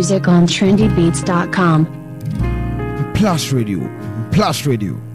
Music on trendybeats.com. Plus Radio, Plus Radio.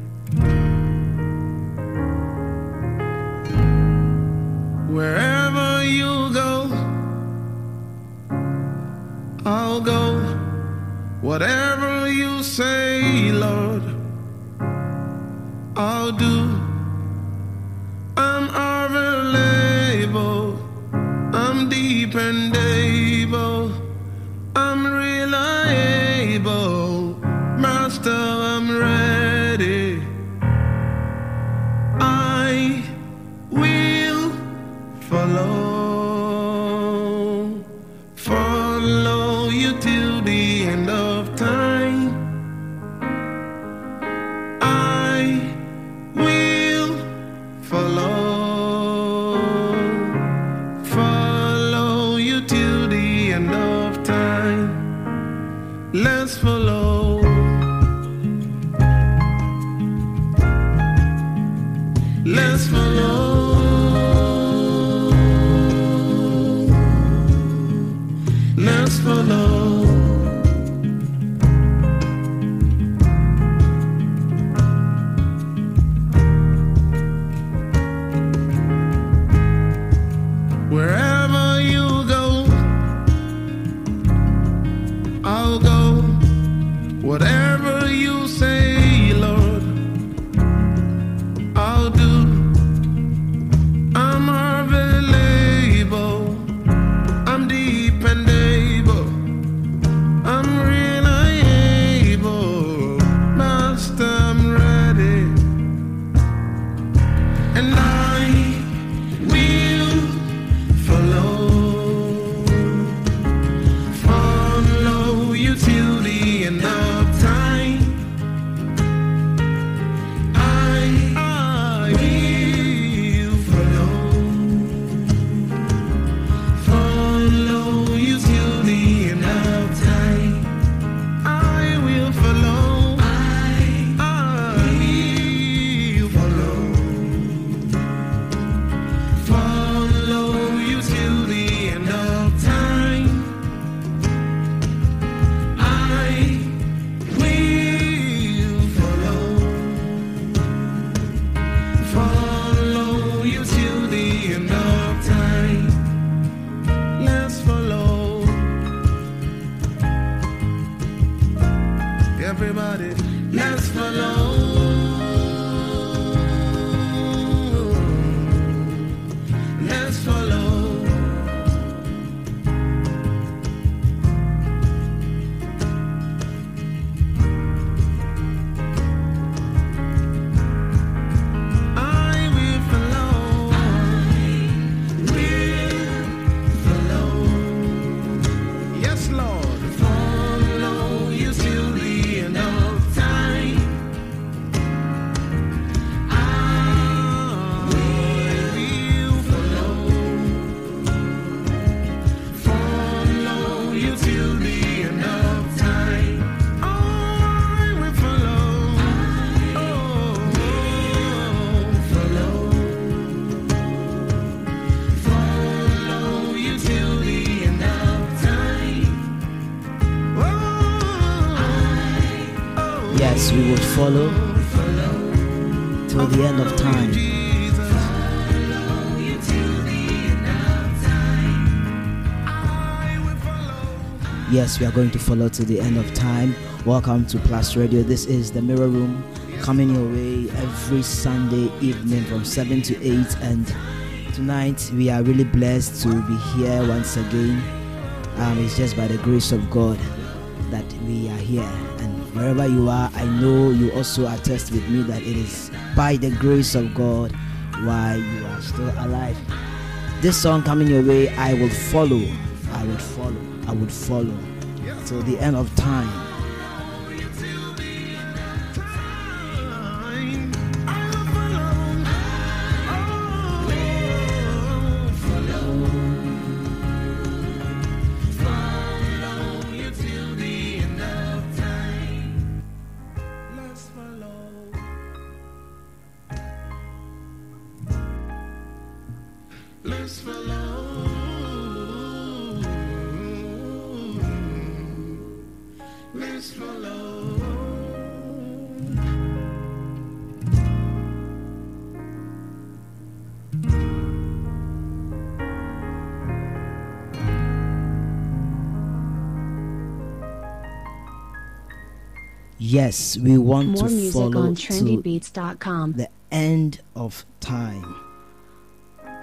Let's follow. Wherever follow till the end of time. Till. Yes, we are going to follow to the end of time. Welcome to Plus Radio. This is the Mirror Room coming your way every Sunday evening from 7 to 8. And tonight we are really blessed to be here once again. Um, it's just by the grace of God that we are here. Wherever you are, I know you also attest with me that it is by the grace of God why you are still alive. This song coming your way, I will follow. I will follow. I will follow till the end of time. Yes, we want More to music follow on to trendybeats.com. the end of time.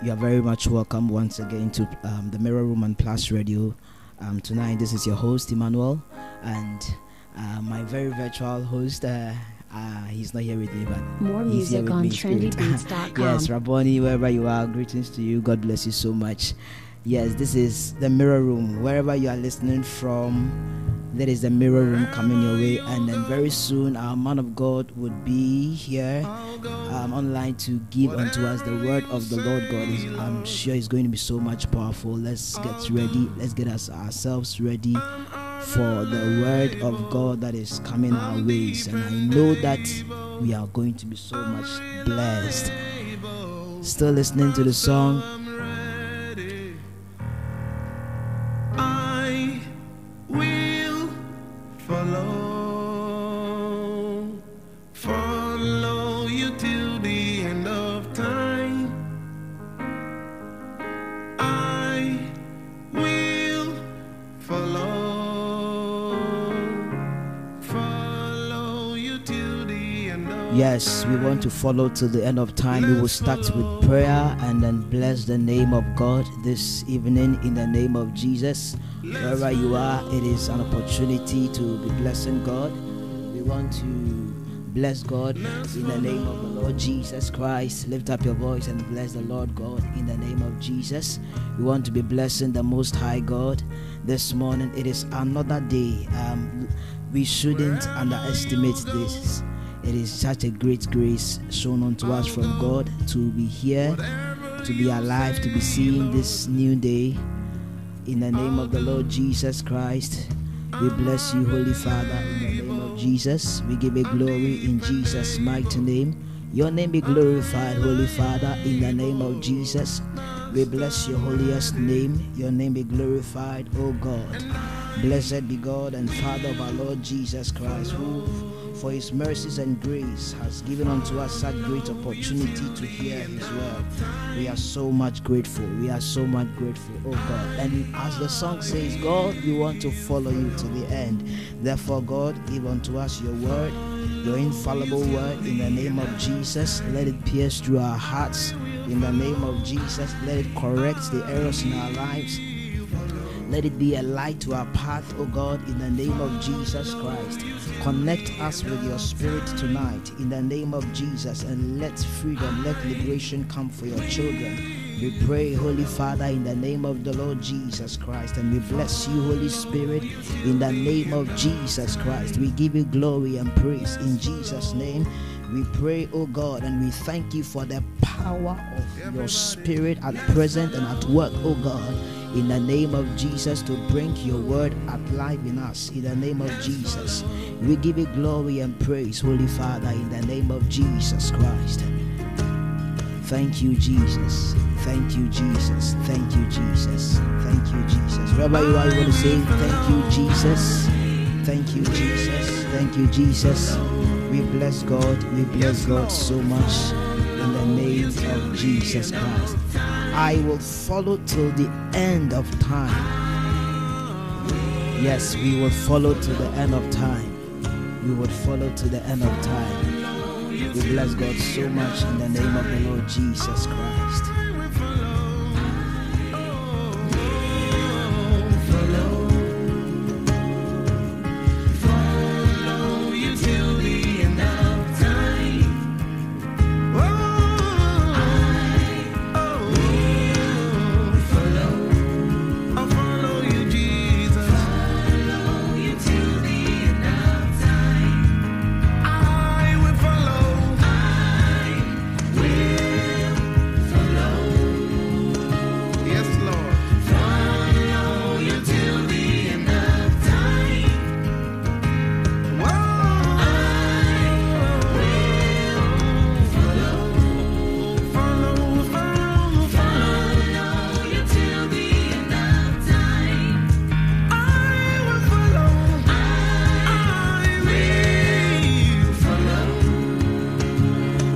You are very much welcome once again to um, the Mirror Room and Plus Radio. Um, tonight, this is your host Emmanuel, and uh, my very virtual host. Uh, uh, he's not here with me, but More he's here music with on me trendybeats.com. yes, Rabboni, wherever you are, greetings to you. God bless you so much. Yes, this is the Mirror Room. Wherever you are listening from, that is the Mirror Room coming your way. And then very soon, our man of God would be here um, online to give unto us the word of the Lord God. Is I'm sure it's going to be so much powerful. Let's get ready. Let's get us ourselves ready for the word of God that is coming our ways. And I know that we are going to be so much blessed. Still listening to the song. We want to follow till the end of time. We will start with prayer and then bless the name of God this evening in the name of Jesus. Wherever you are, it is an opportunity to be blessing God. We want to bless God in the name of the Lord Jesus Christ. Lift up your voice and bless the Lord God in the name of Jesus. We want to be blessing the Most High God this morning. It is another day. Um, we shouldn't underestimate this. It is such a great grace shown unto us from God to be here, to be alive, to be seeing this new day. In the name of the Lord Jesus Christ, we bless you, Holy Father, in the name of Jesus. We give you glory in Jesus' mighty name. Your name be glorified, Holy Father, in the name of Jesus. We bless your holiest name. Your name be glorified, O God. Blessed be God and Father of our Lord Jesus Christ, who for his mercies and grace has given unto us such great opportunity to hear his word. We are so much grateful. We are so much grateful, oh God. And as the song says, God, we want to follow you to the end. Therefore, God, give unto us your word, your infallible word in the name of Jesus. Let it pierce through our hearts in the name of Jesus. Let it correct the errors in our lives. Let it be a light to our path, O God, in the name of Jesus Christ. Connect us with your spirit tonight, in the name of Jesus, and let freedom, let liberation come for your children. We pray, Holy Father, in the name of the Lord Jesus Christ, and we bless you, Holy Spirit, in the name of Jesus Christ. We give you glory and praise in Jesus' name. We pray, oh God, and we thank you for the power of your spirit at present and at work, oh God, in the name of Jesus to bring your word at life in us, in the name of Jesus. We give you glory and praise, Holy Father, in the name of Jesus Christ. Thank you, Jesus. Thank you, Jesus. Thank you, Jesus. Thank you, Jesus. Wherever you are, to say, Thank you, Jesus. Thank you, Jesus. Thank you, Jesus. We bless God. We bless God so much in the name of Jesus Christ. I will follow till the end of time. Yes, we will follow to the end of time. We will follow to the end of time. We bless God so much in the name of the Lord Jesus Christ.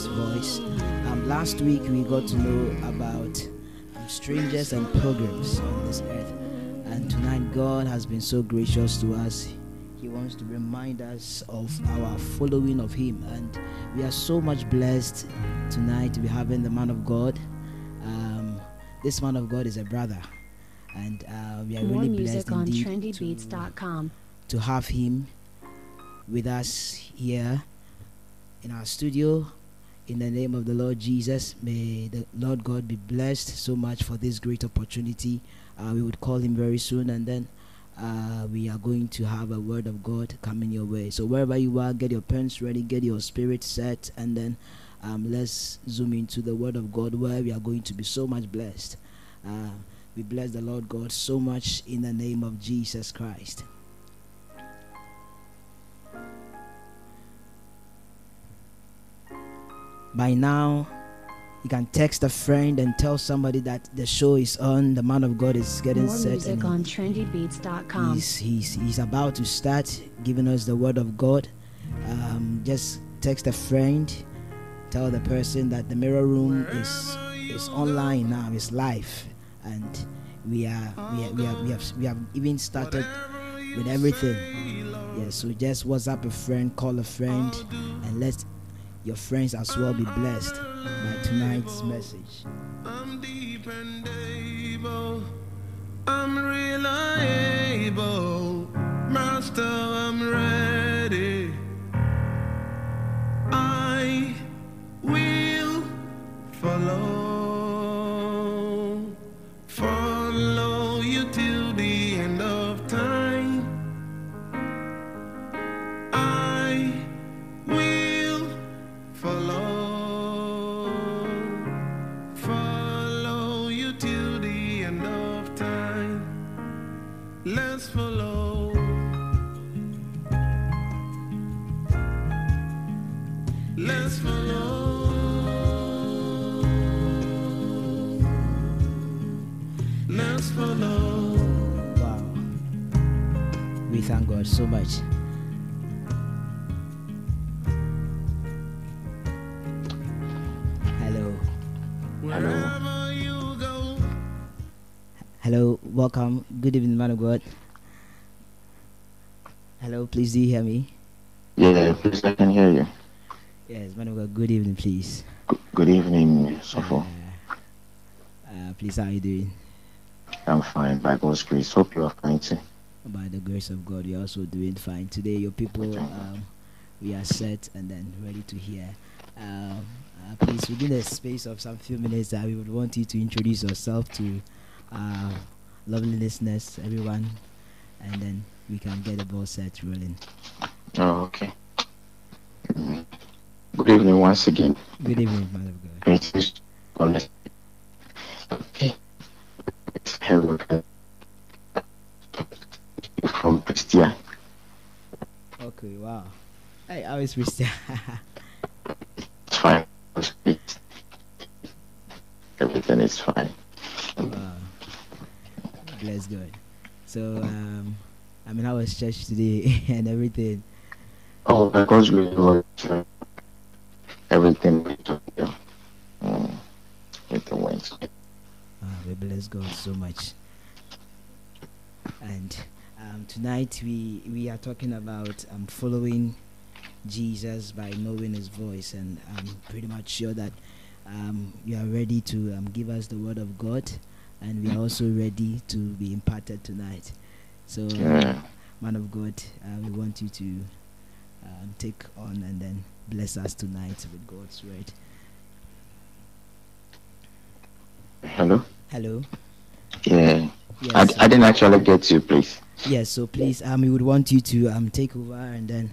His voice. Um, last week we got to know about um, strangers and pilgrims on this earth, and tonight God has been so gracious to us. He wants to remind us of our following of Him, and we are so much blessed tonight to be having the man of God. Um, this man of God is a brother, and uh, we are More really music blessed on indeed to, to have him with us here in our studio. In the name of the Lord Jesus, may the Lord God be blessed so much for this great opportunity. Uh, we would call him very soon, and then uh, we are going to have a word of God coming your way. So wherever you are, get your pens ready, get your spirit set, and then um, let's zoom into the word of God where we are going to be so much blessed. Uh, we bless the Lord God so much in the name of Jesus Christ. By now, you can text a friend and tell somebody that the show is on, the man of God is getting More set. music on trendybeats.com. He's, he's, he's about to start giving us the word of God. Um, just text a friend, tell the person that the mirror room is is online now, it's live, and we are we are, we are, we have we have even started with everything. Yeah, so just WhatsApp a friend, call a friend, and let your friends as well be blessed by tonight's message. I'm dependable. I'm reliable. Master, I'm ready. I man of God. Hello. Please, do you hear me? Yeah, please, I can hear you. Yes, man of God. Good evening, please. G- Good evening, Sofo. Uh, please, how are you doing? I'm fine, by God's grace. Hope you are fine too. By the grace of God, you're also doing fine. Today, your people, um, we are set and then ready to hear. Um, uh, please, within the space of some few minutes, uh, we would want you to introduce yourself to uh, lovely listeners, everyone, and then we can get the ball set rolling. Oh, okay. Good evening once again. Good evening, of God. Greetings. Okay. Hello. From Prestea. Okay, wow. Hey, I was Christian. It's fine. Everything is fine. wow. Bless God. So, um, I mean, how was church today and everything? Oh, grace, Lord, uh, everything went well. Mm. Everything went well. Uh, we bless God so much. And um, tonight we we are talking about um, following Jesus by knowing His voice, and I'm pretty much sure that um, you are ready to um, give us the word of God, and we are also ready to be imparted tonight. So, Yeah. man of God, uh, we want you to um, take on and then bless us tonight with God's word. Hello? Hello. Yeah. Yes. I, I didn't actually get you, please. Yes, so please, um, we would want you to um take over and then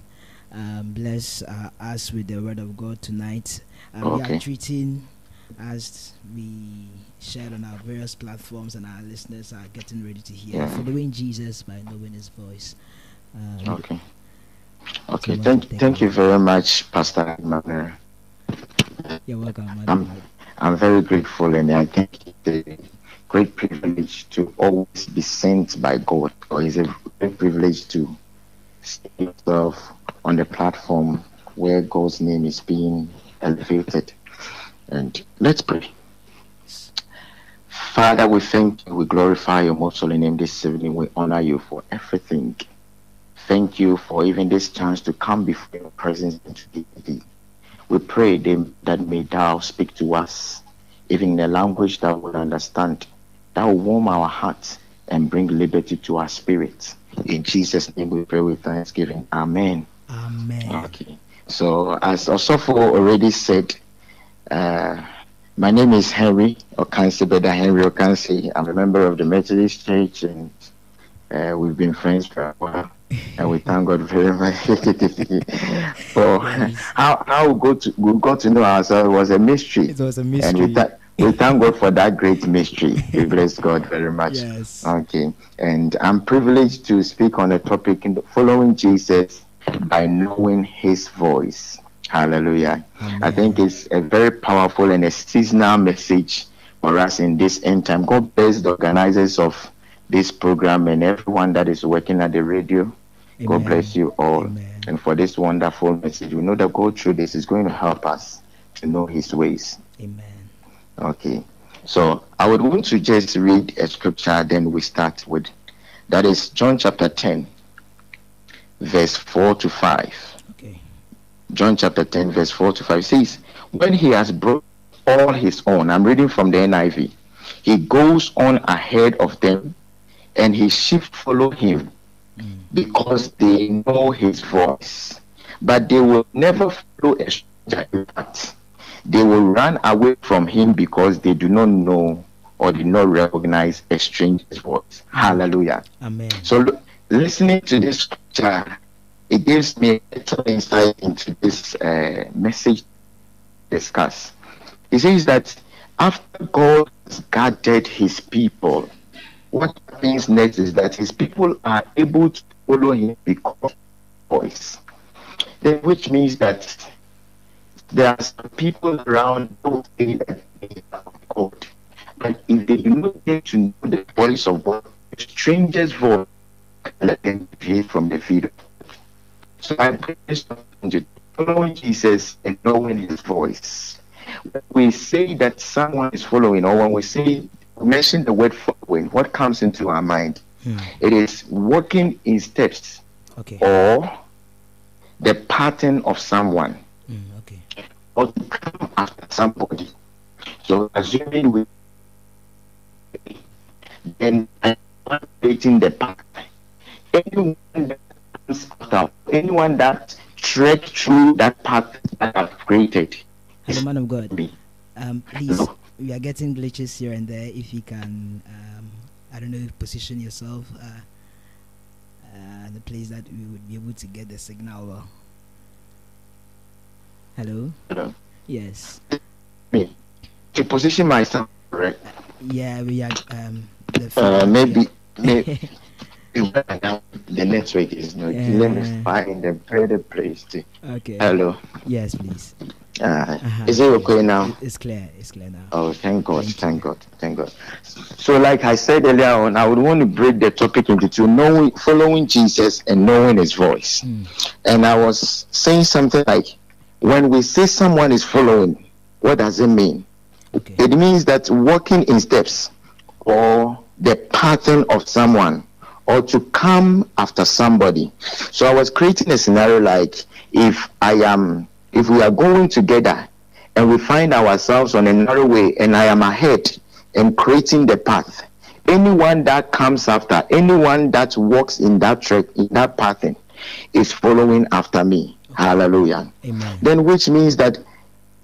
um bless uh, us with the word of God tonight. Um, We are treating as we shared on our various platforms, and our listeners are getting ready to hear, Yeah. following Jesus by knowing His voice. Um, Okay. Okay. much. Thank Thank thank you. very much, Pastor Emmanuel. You're welcome. Um, I'm very grateful and I thank you. great privilege to always be sent by God, or it's a great privilege to see yourself on the platform where God's name is being elevated. And let's pray. Father, we thank you, we glorify your most holy name this evening. We honor you for everything. Thank you for even this chance to come before your presence and to give thee. We pray that may thou speak to us, even in a language that we understand, that will warm our hearts and bring liberty to our spirits. In Jesus' name we pray with thanksgiving. Amen. Amen. Okay. So as Osofo already said, uh, my name is Henry Okansi, Beda Henry Okansi. I'm a member of the Methodist Church and uh, we've been friends for a while. And we thank God very much for how, how we, got to, we got to know ourselves was a mystery. It was a And we, mystery. tha- we thank God for that great mystery. We bless God very much. Yes. Okay. And I'm privileged to speak on a topic in the following Jesus by knowing his voice. Hallelujah. I think it's a very powerful and a seasonal message for us in this end time. God bless the organizers of this program and everyone that is working at the radio. God bless you all. Amen. And for this wonderful message, we know that God through this is going to help us to know his ways. Amen. Okay. So I would want to just read a scripture, then we start with that is John chapter 10, verse 4 to 5. John chapter 10, verse 4 to 5 says, When he has brought all his own, I'm reading from the NIV, he goes on ahead of them, and his sheep follow him because they know his voice. But they will never follow a stranger. In they will run away from him because they do not know or do not recognize a stranger's voice. Hallelujah. Amen. So, listening to this scripture, it gives me little insight into this uh, message discuss. It says that after God has guarded his people, what happens next is that his people are able to follow him because of his voice. Then, which means that there are some people around who say that they are God. But if they do not get to know the voice of God, a stranger's voice, them hear from the feet of. So I to following Jesus and knowing his voice. When we say that someone is following, or when we say mention the word following, what comes into our mind? Hmm. It is walking in steps Okay. or the pattern of someone Mm, okay. or to come after somebody. So assuming we then I'm creating the path. Anyone that after, anyone that trek through that path that I've created Hello, man of God. me. Um, please, we are getting glitches here and there. If you can, um, I don't know, position yourself uh, uh, the place that we would be able to get the signal well. Hello. Hello. Yes. Me. To position myself correct. Yeah, we are. Um, the Uh, maybe maybe the network is not. Let Yeah. me find a better place to. okay. Hello. Yes, please. Uh, Uh-huh. Is it okay now? It's clear. It's clear now. Oh, thank God, Thank thank, God, thank God. So, like I said earlier on, I would want to break the topic into two: knowing, following Jesus, and knowing His voice. Mm. And I was saying something like, when we say someone is following, what does it mean? Okay. It means that walking in steps, or the pattern of someone, or to come after somebody. So I was creating a scenario like, if I am, if we are going together and we find ourselves on a narrow way and I am ahead and creating the path. Anyone that comes after, anyone that walks in that track, in that pattern, is following after me. Hallelujah. Amen. Then, which means that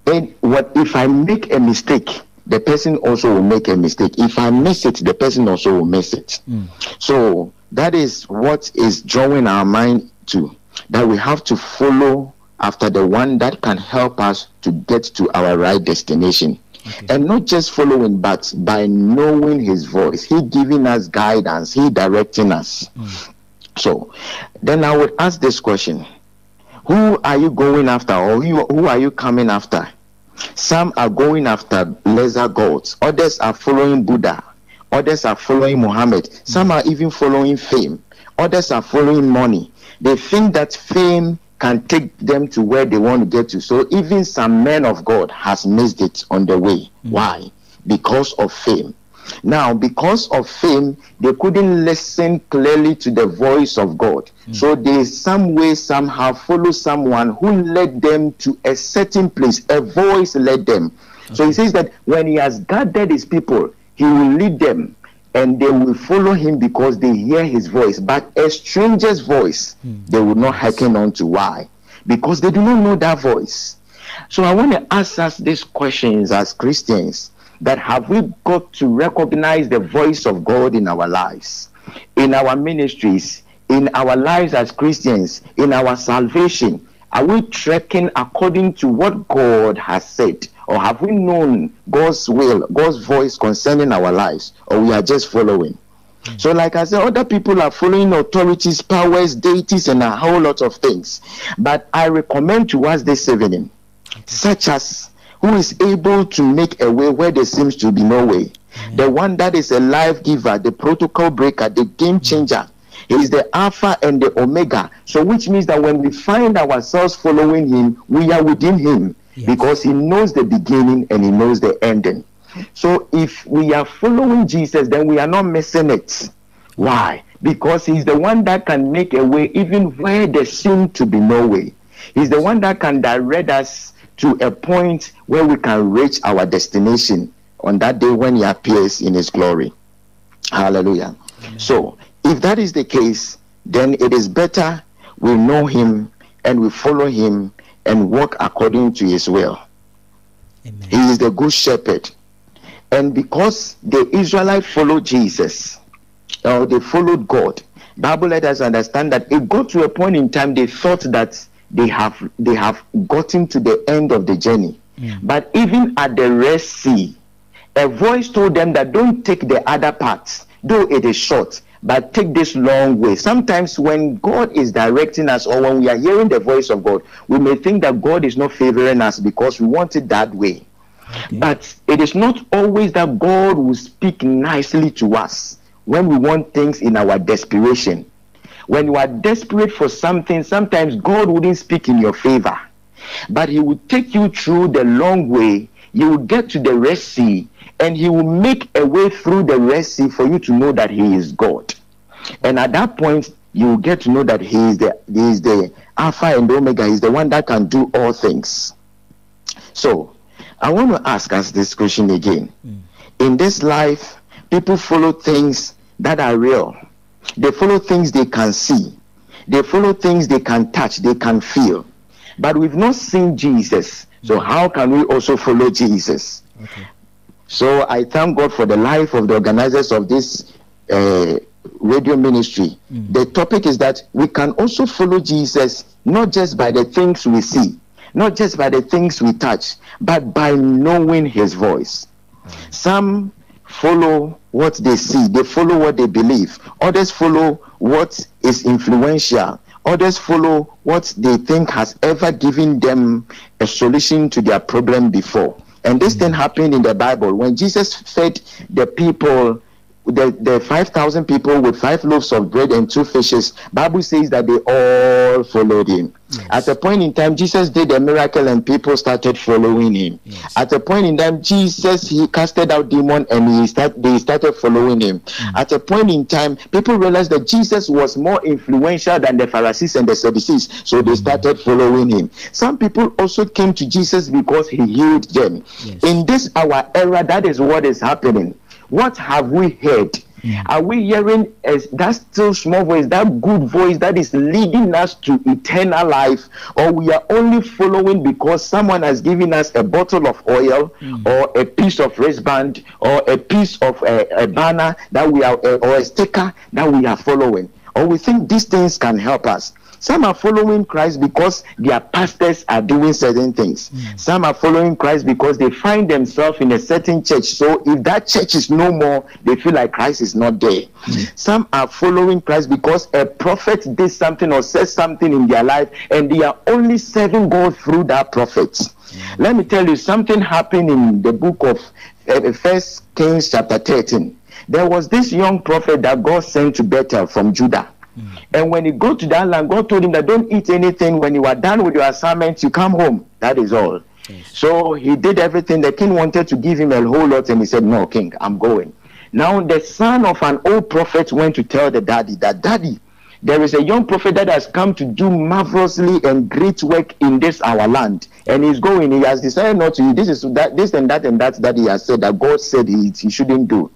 and what if I make a mistake, the person also will make a mistake. If I miss it, the person also will miss it. Mm. So that is what is drawing our mind to that we have to follow after the one that can help us to get to our right destination. Okay. And not just following, but by knowing his voice, he giving us guidance, he directing us. So then I would ask this question Who are you going after, or who, who are you coming after? Some are going after lesser gods, others are following Buddha, others are following Muhammad, some are even following fame, others are following money. They think that fame can take them to where they want to get to. So even some men of God has missed it on the way. Hmm. Why? Because of fame. Now, because of fame, they couldn't listen clearly to the voice of God. Hmm. So they some way, somehow follow someone who led them to a certain place. A voice led them. So he says that when he has gathered his people, he will lead them and they will follow him because they hear his voice. But a stranger's voice, hmm. they will not hearken on to. Why? Because they do not know that voice. So I want to ask us these questions as Christians that have we got to recognize the voice of God in our lives, in our ministries, in our lives as Christians, in our salvation? Are we trekking according to what God has said? Or have we known God's will, God's voice concerning our lives? Or we are just following? Hmm. So, like I said, other people are following authorities, powers, deities, and a whole lot of things. But I recommend to us this evening, such as who is able to make a way where there seems to be no way. The one that is a life giver, the protocol breaker, the game changer. He is the Alpha and the Omega. So, which means that when we find ourselves following Him, we are within Him Yes. because He knows the beginning and He knows the ending. So, if we are following Jesus, then we are not missing it. Why? Because He's the one that can make a way even where there seems to be no way. He's the one that can direct us to a point where we can reach our destination on that day when He appears in His glory. Hallelujah. So, if that is the case, then it is better we know Him and we follow Him and walk according to His will. Amen. He is the good shepherd. And because the Israelites followed Jesus, or they followed God, Bible let us understand that it got to a point in time they thought that they have they have gotten to the end of the journey. But even at the Red Sea, a voice told them that don't take the other path, though it is short, but take this long way. Sometimes when God is directing us or when we are hearing the voice of God, we may think that God is not favoring us because we want it that way. But it is not always that God will speak nicely to us when we want things in our desperation. When you are desperate for something, sometimes God wouldn't speak in your favor, but He will take you through the long way. You will get to the Red Sea, and He will make a way through the Red Sea for you to know that He is God. And at that point, you will get to know that He is the He is the Alpha and Omega. He's the one that can do all things. So, I want to ask us this question again. Hmm. In this life, people follow things that are real. They follow things they can see. They follow things they can touch, they can feel. But we've not seen Jesus. So mm. how can we also follow Jesus? Okay. So I thank God for the life of the organizers of this uh, radio ministry. Mm. The topic is that we can also follow Jesus not just by the things we see, not just by the things we touch, but by knowing his voice. Mm. Some follow what they see, they follow what they believe. Others follow what is influential. Others follow what they think has ever given them a solution to their problem before. And this thing mm. happened in the Bible when Jesus fed the people the, the 5,000 people with five loaves of bread and two fishes, Bible says that they all followed him. At a point in time, Jesus did a miracle and people started following him. Yes. At a point in time, Jesus he casted out demon and he start, they started following him. Mm. At a point in time, people realized that Jesus was more influential than the Pharisees and the Sadducees, so they mm. started following him. Some people also came to Jesus because he healed them. Yes. In this our era, that is what is happening. What have we heard? Are we hearing as that still small voice, that good voice that is leading us to eternal life, or we are only following because someone has given us a bottle of oil, mm. or a piece of wristband, or a piece of a, a banner that we are, eh, or a sticker that we are following, or we think these things can help us. Some are following Christ because their pastors are doing certain things. Hmm. Some are following Christ because they find themselves in a certain church. So if that church is no more, they feel like Christ is not there. Hmm. Some are following Christ because a prophet did something or said something in their life and they are only serving God through that prophet. Hmm. Let me tell you something happened in the book of uh, First Kings chapter 13. there was this young prophet that God sent to Bethel from Judah. Mm. And when he go to that land, God told him that don't eat anything. When you are done with your assignment, you come home. That is all. So he did everything. The king wanted to give him a whole lot, and he said, No, king, I'm going. Now the son of an old prophet went to tell the daddy that, Daddy, there is a young prophet that has come to do marvelously and great work in this our land. And he's going, he has decided not to. This is that this and that and that that he has said that God said he, he shouldn't do.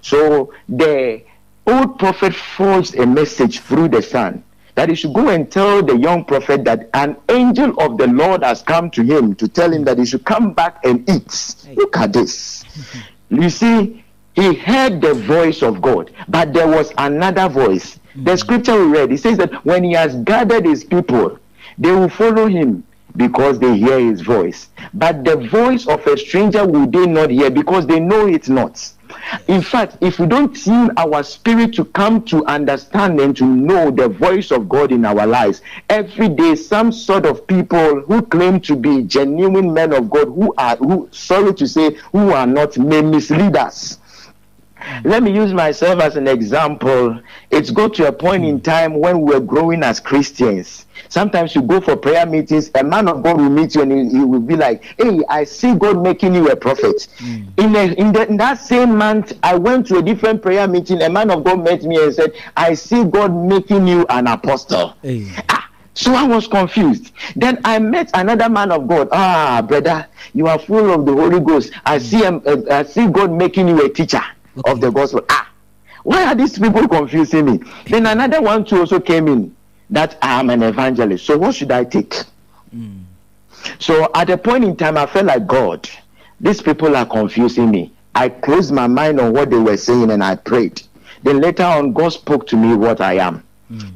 So the old prophet forged a message through the son that he should go and tell the young prophet that an angel of the Lord has come to him to tell him that he should come back and eat. Look at this. You see, he heard the voice of God, but there was another voice. The mm. scripture we read, it says that when he has gathered his people, they will follow him because they hear his voice. But the voice of a stranger will they not hear because they know it not. In fact, if we don't tune our spirit to come to understand and to know the voice of God in our lives, every day some sort of people who claim to be genuine men of God who are who sorry to say who are not may mislead us. Let me use myself as an example. It's got to a point in time when we were growing as Christians. Sometimes you go for prayer meetings, a man of God will meet you and he, he will be like, Hey, I see God making you a prophet. In, a, in, the, in that same month, I went to a different prayer meeting. A man of God met me and said, I see God making you an apostle. Hey. Ah, so I was confused. Then I met another man of God. Ah, brother, you are full of the Holy Ghost. I see him, uh, I see God making you a teacher of the gospel. Ah, why are these people confusing me? Then another one too also came in that I am an evangelist. So what should I take? So at a point in time, I felt like God, these people are confusing me. I closed my mind on what they were saying and I prayed. Then later on, God spoke to me what I am.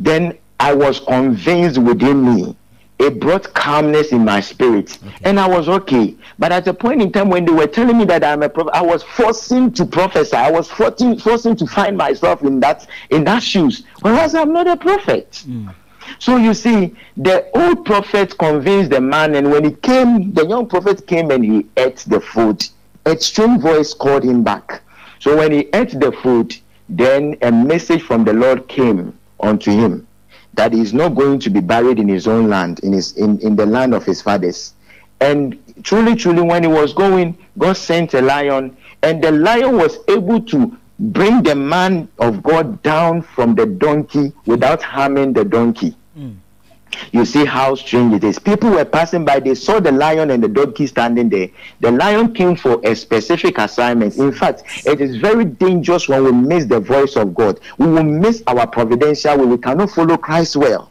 Then I was convinced within me. It brought calmness in my spirit, and I was okay. But at a point in time when they were telling me that I'm a prophet, I was forcing to prophesy. I was forcing, forcing to find myself in that in that shoes, whereas I'm not a prophet. Hmm. So you see, the old prophet convinced the man, and when he came, the young prophet came and he ate the food. A strange voice called him back. So when he ate the food, then a message from the Lord came unto him that he is not going to be buried in his own land, in his in, in the land of his fathers. And truly, truly, when he was going, God sent a lion, and the lion was able to bring the man of God down from the donkey without harming the donkey. You see how strange it is. People were passing by, they saw the lion and the donkey standing there. The lion came for a specific assignment. In fact, it is very dangerous when we miss the voice of God. We will miss our providential way. We cannot follow Christ well.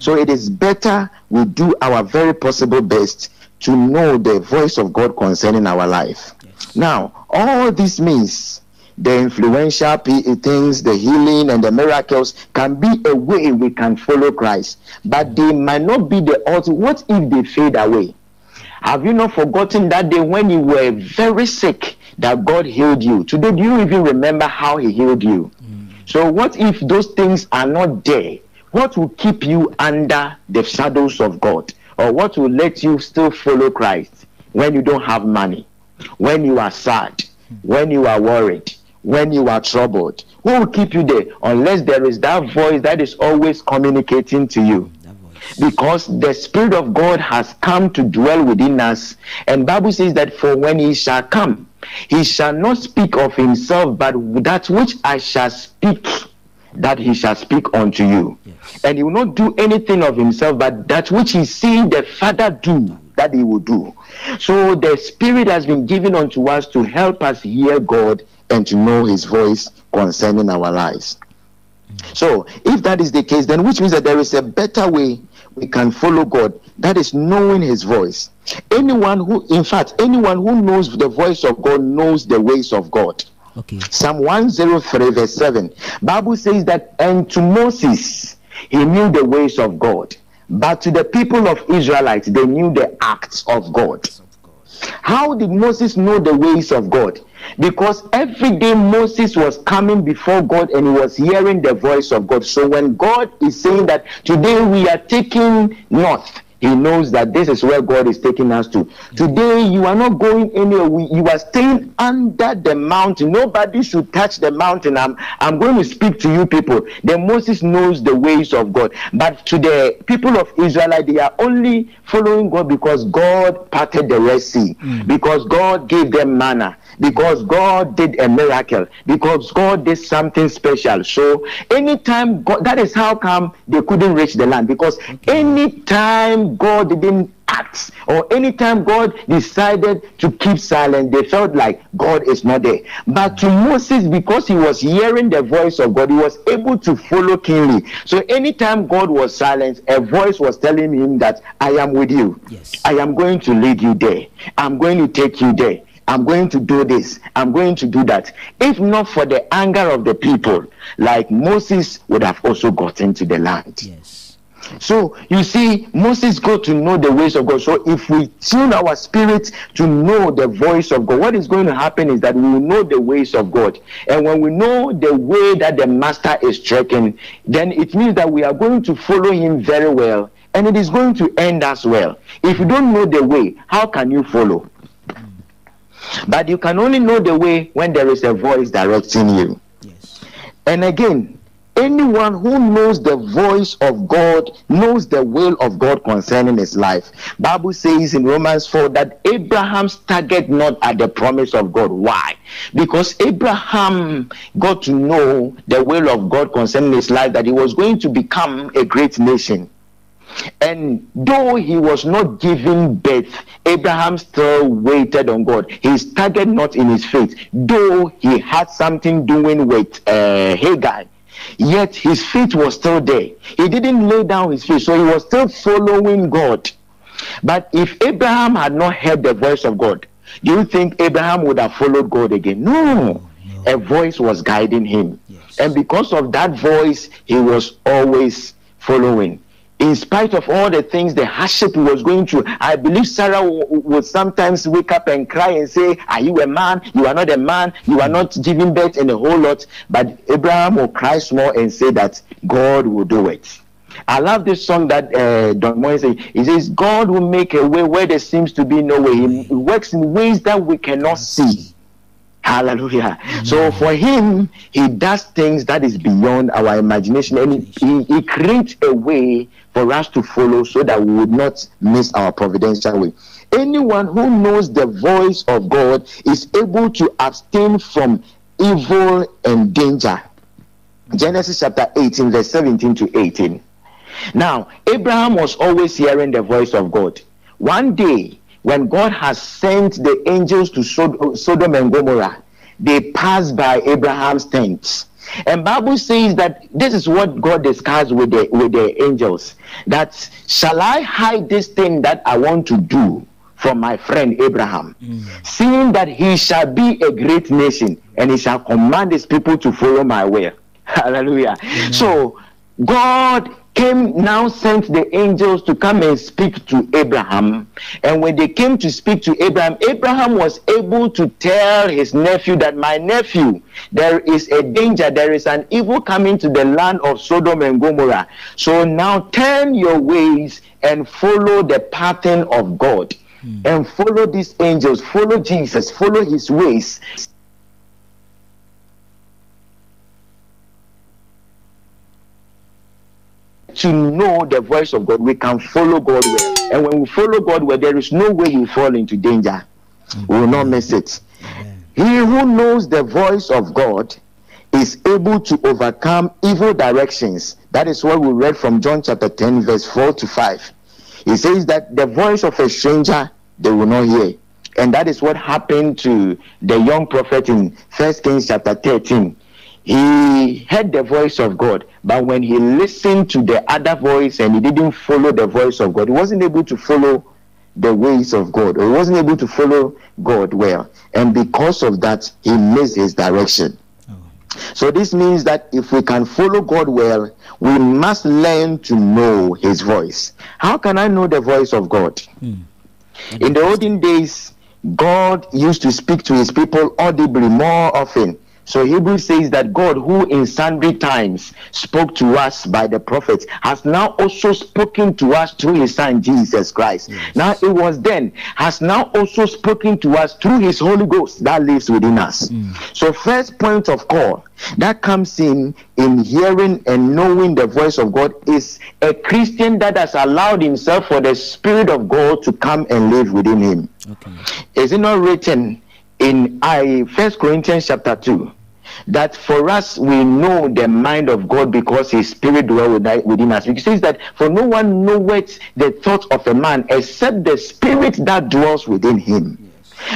So it is better we do our very possible best to know the voice of God concerning our life. Now, all this means the influential things, the healing and the miracles can be a way we can follow Christ, but they might not be the ultimate. What if they fade away? Have you not forgotten that day when you were very sick that God healed you? Today, do you even remember how He healed you? Mm. So, what if those things are not there? What will keep you under the shadows of God? Or what will let you still follow Christ when you don't have money, when you are sad, when you are worried, when you are troubled? Who will keep you there unless there is that voice that is always communicating to you? Because the spirit of god has come to dwell within us and bible says that for when he shall come he shall not speak of himself but that which i shall speak that he shall speak unto you Yes. and he will not do anything of himself but that which he seen the father do that he will do so the spirit has been given unto us to help us hear god and to know his voice concerning our lives so, if that is the case, then which means that there is a better way we can follow God. That is knowing His voice. Anyone who, in fact, anyone who knows the voice of God knows the ways of God. Okay. Psalm 103, verse 7. Bible says that, and to Moses, he knew the ways of God. But to the people of Israelites, they knew the acts of God. How did Moses know the ways of God? Because every day Moses was coming before God and he was hearing the voice of God. So when God is saying that today we are taking north, he knows that this is where God is taking us to. Today, you are not going anywhere. We- You are staying under the mountain. Nobody should touch the mountain. I'm, I'm going to speak to you people. Then Moses knows the ways of God. But to the people of Israel, they are only following God because God parted the Red Sea, hmm. because God gave them manna, because God did a miracle, because God did something special. So anytime God, that is how come they couldn't reach the land because anytime God didn't act or anytime God decided to keep silent, they felt like God is not there. But to Moses, because he was hearing the voice of God, he was able to follow keenly. So anytime God was silent, a voice was telling him that I am with you. Yes. I am going to lead you there. I'm going to take you there. I'm going to do this. I'm going to do that. If not for the anger of the people, like Moses would have also gotten to the land. Yes. So you see, Moses got to know the ways of God. So if we tune our spirit to know the voice of God, what is going to happen is that we will know the ways of God. And when we know the way that the master is trekking, then it means that we are going to follow him very well. And it is going to end us well. If you don't know the way, how can you follow? But you can only know the way when there is a voice directing you. Yes. And again, anyone who knows the voice of God knows the will of God concerning his life. Bible says in Romans 4 that Abraham staggered not at the promise of God. Why? Because Abraham got to know the will of God concerning his life that he was going to become a great nation. And though he was not giving birth, Abraham still waited on God. He staggered not in his faith, though he had something doing with uh, Hagar. Yet his faith was still there. He didn't lay down his faith, so he was still following God. But if Abraham had not heard the voice of God, do you think Abraham would have followed God again? No. A voice was guiding him. Yes. And because of that voice, he was always following. In spite of all the things, the hardship he was going through, I believe Sarah w- would sometimes wake up and cry and say, Are you a man? You are not a man. You are not giving birth and a whole lot. But Abraham will cry small and say that God will do it. I love this song that uh, Don Moen says. He says, God will make a way where there seems to be no way. He works in ways that we cannot see. Hallelujah. So for him, he does things that is beyond our imagination and he, he creates a way for us to follow so that we would not miss our providential way. Anyone who knows the voice of God is able to abstain from evil and danger. Genesis chapter 18, verse 17 to 18. Now, Abraham was always hearing the voice of God. One day, when God has sent the angels to Sod- Sodom and Gomorrah, they passed by Abraham's tent. And Bible says that this is what God discussed with the with the angels. That shall I hide this thing that I want to do from my friend Abraham, mm. seeing that he shall be a great nation and he shall command his people to follow my way. Hallelujah. So God came now sent the angels to come and speak to Abraham. And when they came to speak to Abraham, Abraham was able to tell his nephew that my nephew, there is a danger, there is an evil coming to the land of Sodom and Gomorrah. So now turn your ways and follow the pattern of God. Hmm. And follow these angels, follow Jesus, follow his ways. To know the voice of God, we can follow God well. And when we follow God well, there is no way we fall into danger. We will not miss it. He who knows the voice of God is able to overcome evil directions. That is what we read from John chapter 10, verse 4 to 5. He says that the voice of a stranger they will not hear. And that is what happened to the young prophet in First Kings chapter 13 he heard the voice of God, but when he listened to the other voice and he didn't follow the voice of God, he wasn't able to follow the ways of God, or he wasn't able to follow God well. And because of that, he missed his direction. So this means that if we can follow God well, we must learn to know his voice. How can I know the voice of God? Hmm. In the olden days, God used to speak to his people audibly more often So Hebrews says that God, who in sundry times spoke to us by the prophets, has now also spoken to us through his son Jesus Christ. Now it was then, has now also spoken to us through his Holy Ghost that lives within us. Hmm. So first point of call that comes in in hearing and knowing the voice of God is a Christian that has allowed himself for the Spirit of God to come and live within him. Okay. Is it not written in I First Corinthians chapter two that for us we know the mind of God because His Spirit dwells within us? It says that for no one knoweth the thoughts of a man except the Spirit that dwells within him.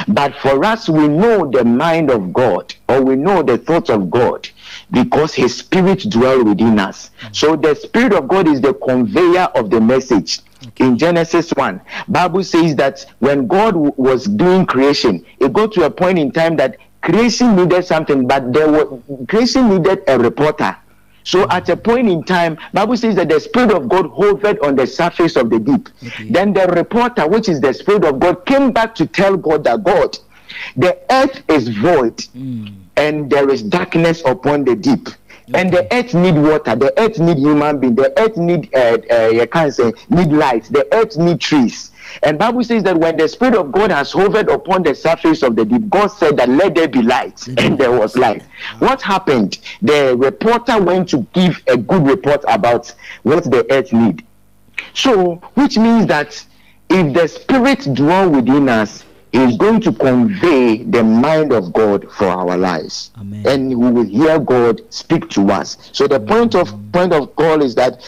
But for us, we know the mind of God, or we know the thoughts of God, because His Spirit dwells within us. So the Spirit of God is the conveyor of the message. In Genesis 1, Bible says that when God w- was doing creation, it got to a point in time that creation needed something, but there was creation needed a reporter. So at a point in time, Bible says that the Spirit of God hovered on the surface of the deep. Then the reporter, which is the Spirit of God, came back to tell God that God, the earth is void hmm. And there is darkness upon the deep. And the earth need water. The earth need human being. The earth need uh, uh, you can't say need light. The earth need trees. And Bible says that when the Spirit of God has hovered upon the surface of the deep, God said that let there be light, and there was light. What happened? The reporter went to give a good report about what the earth need. So, which means that if the Spirit dwell within us, is going to convey the mind of God for our lives, Amen. and we will hear God speak to us. So, the point of point of call is that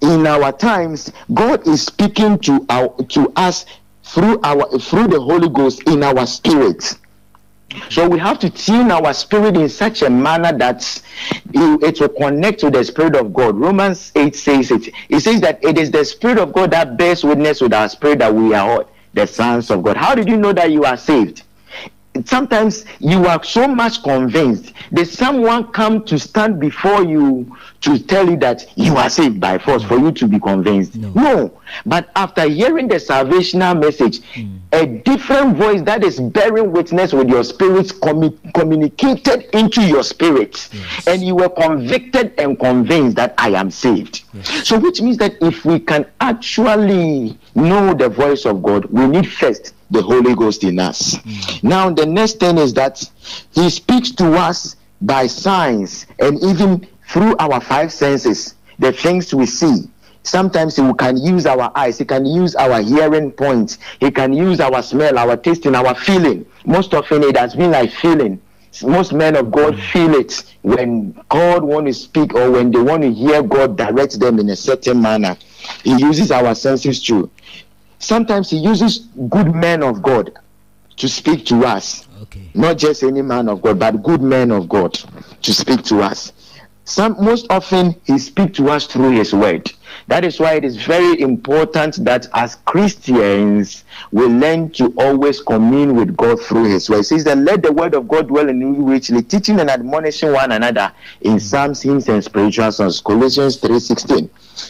in our times, God is speaking to our to us through our through the Holy Ghost in our spirit. So we have to tune our spirit in such a manner that it, will connect to the Spirit of God. Romans 8 says it. It says that it is the Spirit of God that bears witness with our spirit that we are? The sons of God. How did you know that you are saved? Sometimes you are so much convinced. that someone come to stand before you to tell you that you are saved by force for you to be convinced? No. But after hearing the salvational message, hmm. a different voice that is bearing witness with your spirit commu- communicated into your spirit, and you were convicted and convinced that I am saved. So, which means that if we can actually know the voice of God, we need first the Holy Ghost in us. Hmm. Now, the next thing is that He speaks to us by signs and even through our five senses, the things we see. Sometimes he can use our eyes, he can use our hearing points, he can use our smell, our tasting, our feeling. Most often it has been like feeling. Most men of God hmm. feel it when God want to speak or when they want to hear God direct them in a certain manner. He uses our senses too. Sometimes he uses good men of God to speak to us Okay. not just any man of God, but good men of God to speak to us. Some most often he speaks to us through his word. That is why it is very important that as Christians we learn to always commune with God through his word. It says that let the word of God dwell in you richly, teaching and admonishing one another in psalms, hymns, and spiritual songs. Colossians 3:16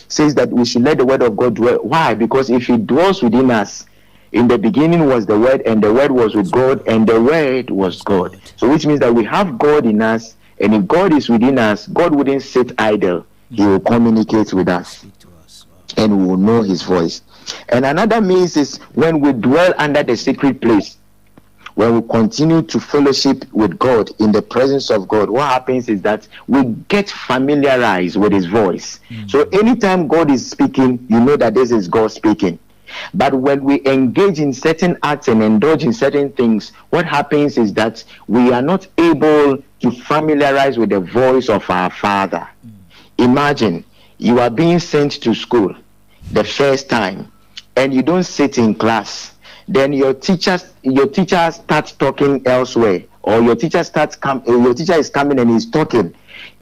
says that we should let the word of God dwell. Why? Because if it dwells within us, in the beginning was the word and the word was with god and the word was god so which means that we have god in us and if god is within us god wouldn't sit idle he will communicate with us Speak to us. Wow. And we will know his voice and another means is when we dwell under the secret place when we continue to fellowship with God in the presence of God, what happens is that we get familiarized with His voice. Mm. So anytime God is speaking, you know that this is God speaking. But when we engage in certain acts and indulge in certain things, what happens is that we are not able to familiarize with the voice of our Father. Mm. Imagine you are being sent to school the first time and you don't sit in class. Then your teachers your teacher starts talking elsewhere or your teacher starts com- uh, your teacher is coming and he's talking.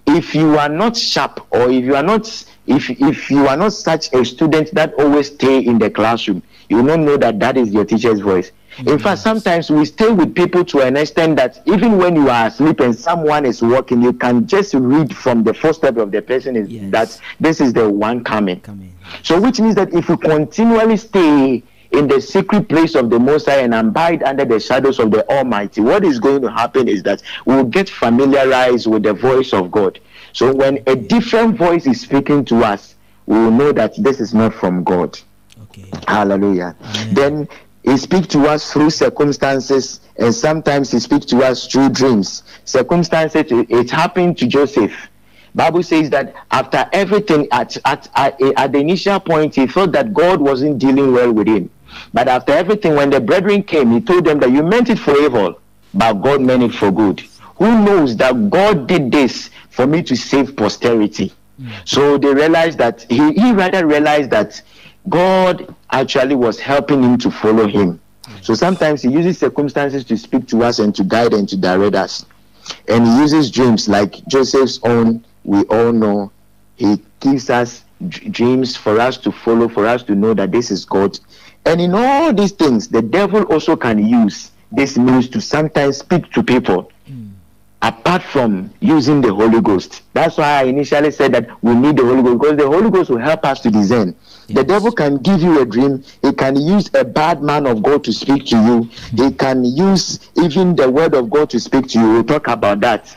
If you are not sharp or if you are not if if you are not such a student that always stay in the classroom you not know that that is your teacher's voice in fact sometimes we stay with people to an extent that even when you are asleep and someone is walking you can just read from the footstep of the person is Yes. that this is the one coming Come in. so, which means that if we continually stay in the secret place of the Most High and abide under the shadows of the Almighty, what is going to happen is that we will get familiarized with the voice of God. So when a different voice is speaking to us, we will know that this is not from God. Okay. Hallelujah. Amen. Then he speaks to us through circumstances, and sometimes he speaks to us through dreams. Circumstances, it, it happened to Joseph. Bible says that after everything, at, at, at, at the initial point, he thought that God wasn't dealing well with him. But after everything, when the brethren came, he told them that you meant it for evil, but God meant it for good. Who knows that God did this for me to save posterity? Hmm. So they realized that he, he rather realized that God actually was helping him to follow him. Mm. So sometimes he uses circumstances to speak to us and to guide and to direct us. And he uses dreams like Joseph's own, we all know. He gives us dreams for us to follow, for us to know that this is God. And in all these things, the devil also can use this means to sometimes speak to people mm. apart from using the Holy Ghost. That's why I initially said that we need the Holy Ghost because the Holy Ghost will help us to discern. The devil can give you a dream, he can use a bad man of God to speak to you, he can use even the word of God to speak to you. We'll talk about that.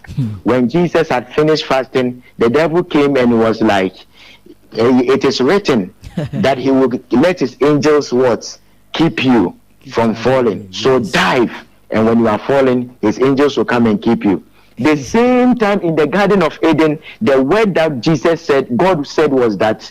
When Jesus had finished fasting, the devil came and was like, "Eh, It is written that he will let his angels what? Keep you from falling. So dive, and when you are falling, his angels will come and keep you. The same time in the Garden of Eden, the word that Jesus said, God said was that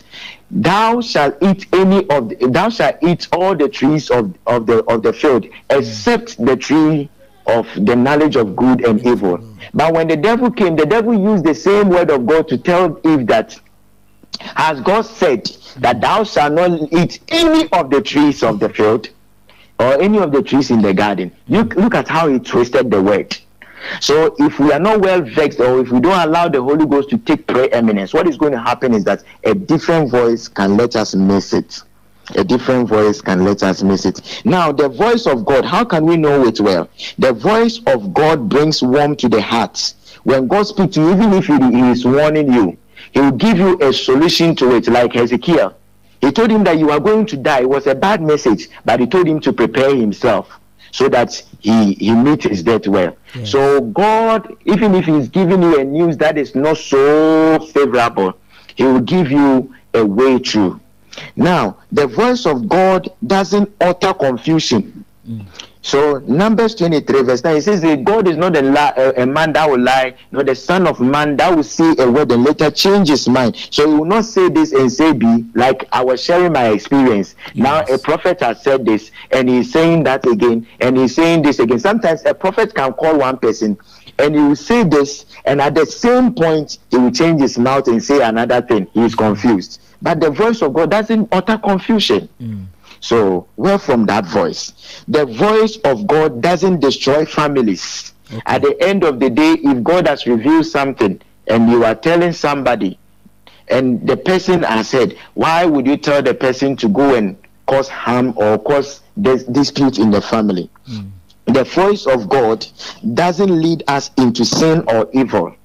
thou shalt eat any of the, thou shalt eat all the trees of, of the of the field, except the tree of the knowledge of good and evil. But when the devil came, the devil used the same word of God to tell Eve that has God said that thou shalt not eat any of the trees of the field or any of the trees in the garden. Look, look at how he twisted the word. So if we are not well vexed or if we don't allow the Holy Ghost to take preeminence, what is going to happen is that a different voice can let us miss it. A different voice can let us miss it. Now, the voice of God, how can we know it well? The voice of God brings warmth to the heart. When God speaks to you, even if he is warning you, he will give you a solution to it, like Hezekiah. He told him that you are going to die. It was a bad message, but he told him to prepare himself so that he, he meet his death well. So God, even if he's giving you a news that is not so favorable, he will give you a way through. Now, the voice of God doesn't utter confusion. Mm. So Numbers 23 verse 9 it says that God is not a, li- a, a man that will lie, nor the son of man that will say a word and later change his mind. So he will not say this and say B, like I was sharing my experience. Now a prophet has said this and he's saying that again and he's saying this again. Sometimes a prophet can call one person and he will say this and at the same point he will change his mouth and say another thing. He is confused. But the voice of God doesn't utter confusion. Mm. So, where from that voice? The voice of God doesn't destroy families. At the end of the day, if God has revealed something and you are telling somebody, and the person has said, why would you tell the person to go and cause harm or cause dis- dispute in the family? Hmm. The voice of God doesn't lead us into sin or evil.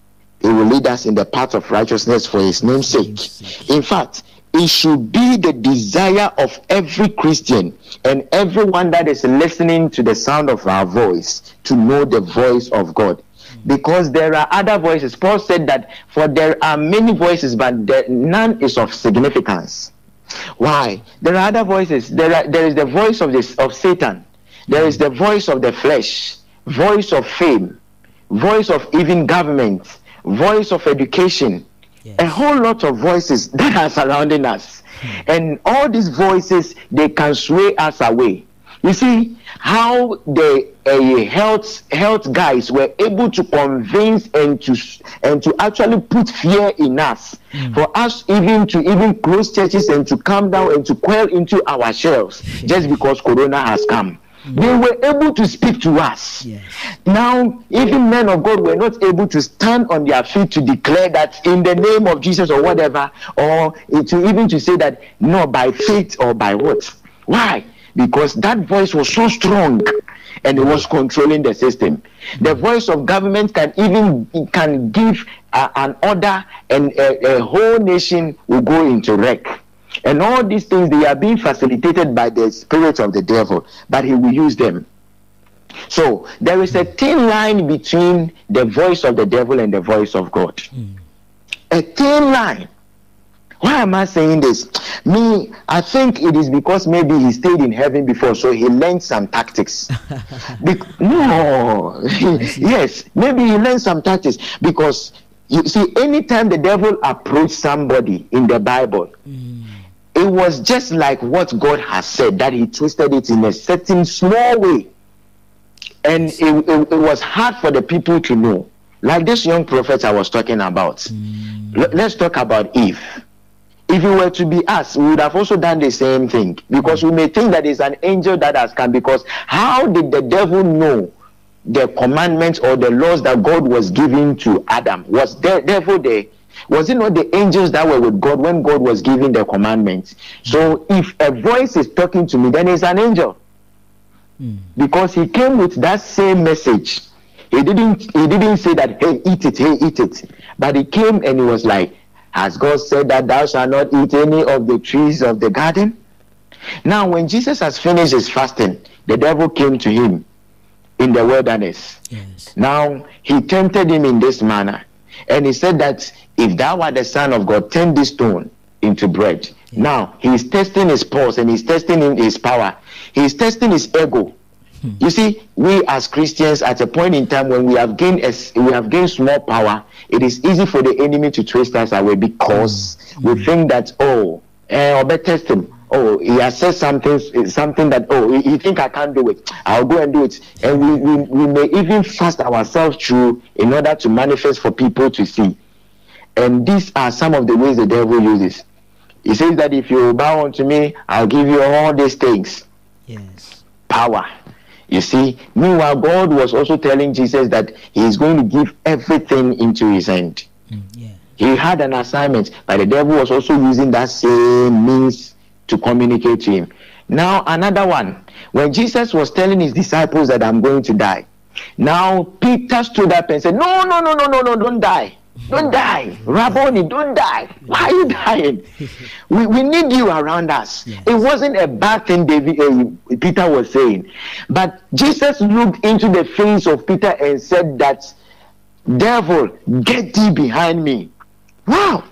It will lead us in the path of righteousness for his name's sake. In fact, it should be the desire of every Christian and everyone that is listening to the sound of our voice to know the voice of God. Because there are other voices. Paul said that for there are many voices, but there, none is of significance. Why? There are other voices. There, are, there is the voice of this of Satan. There is the voice of the flesh, voice of fame, voice of even government, voice of education, a whole lot of voices that are surrounding us. And all these voices, they can sway us away. You see how the uh, health health guys were able to convince and to and to actually put fear in us for us even to even close churches and to come down and to quell into our shelves just because corona has come. They were able to speak to us. Yes. Now, even men of God were not able to stand on their feet to declare that in the name of Jesus or whatever, or to even to say that no, by faith or by what? Why? Because that voice was so strong and it was controlling the system. The voice of government can even can give uh, an order and a, a whole nation will go into wreck. And all these things, they are being facilitated by the spirit of the devil, but he will use them. So there is a thin line between the voice of the devil and the voice of God. A thin line. Why am I saying this? Me, I think it is because maybe he stayed in heaven before, so he learned some tactics. Bec- no, yes, maybe he learned some tactics because you see, anytime the devil approached somebody in the Bible, mm. It was just like what God has said that he twisted it in a certain small way, and it, it, it was hard for the people to know. Like this young prophet I was talking about. Hmm. L- let's talk about Eve if it were to be us, we would have also done the same thing because we may think that it's an angel that has come. Because how did the devil know the commandments or the laws that God was giving to Adam? Was the devil there? Was it not the angels that were with God when God was giving the commandments? So if a voice is talking to me, then it's an angel hmm. because he came with that same message. He didn't he didn't say that hey eat it, hey eat it. But he came and he was like, Has God said that thou shalt not eat any of the trees of the garden? Now when Jesus has finished his fasting, the devil came to him in the wilderness. Yes. Now he tempted him in this manner. And he said that if thou art the son of God, turn this stone into bread. Now he's testing his pulse and he's testing his power. He's testing his ego. You see, we as Christians, at a point in time when we have gained a we have gained small power, it is easy for the enemy to twist us away because we think that oh, eh, I'll test him. Oh, he has said something, something that oh, he, he think I can't do it. I'll go and do it, and we, we we may even fast ourselves through in order to manifest for people to see. And these are some of the ways the devil uses. He says that if you bow unto me, I'll give you all these things Yes. power. You see, meanwhile, God was also telling Jesus that He is going to give everything into His hand. Mm, yeah. He had an assignment, but the devil was also using that same means to communicate to him. Now, another one. When Jesus was telling his disciples that I'm going to die, now Peter stood up and said, No, no, no, no, no, no, don't die. Don't die. Rabboni, don't die. Why are you dying? We, we need you around us. Yes. It wasn't a bad thing David, uh, Peter was saying. But Jesus looked into the face of Peter and said that, Devil, get thee behind me. Wow.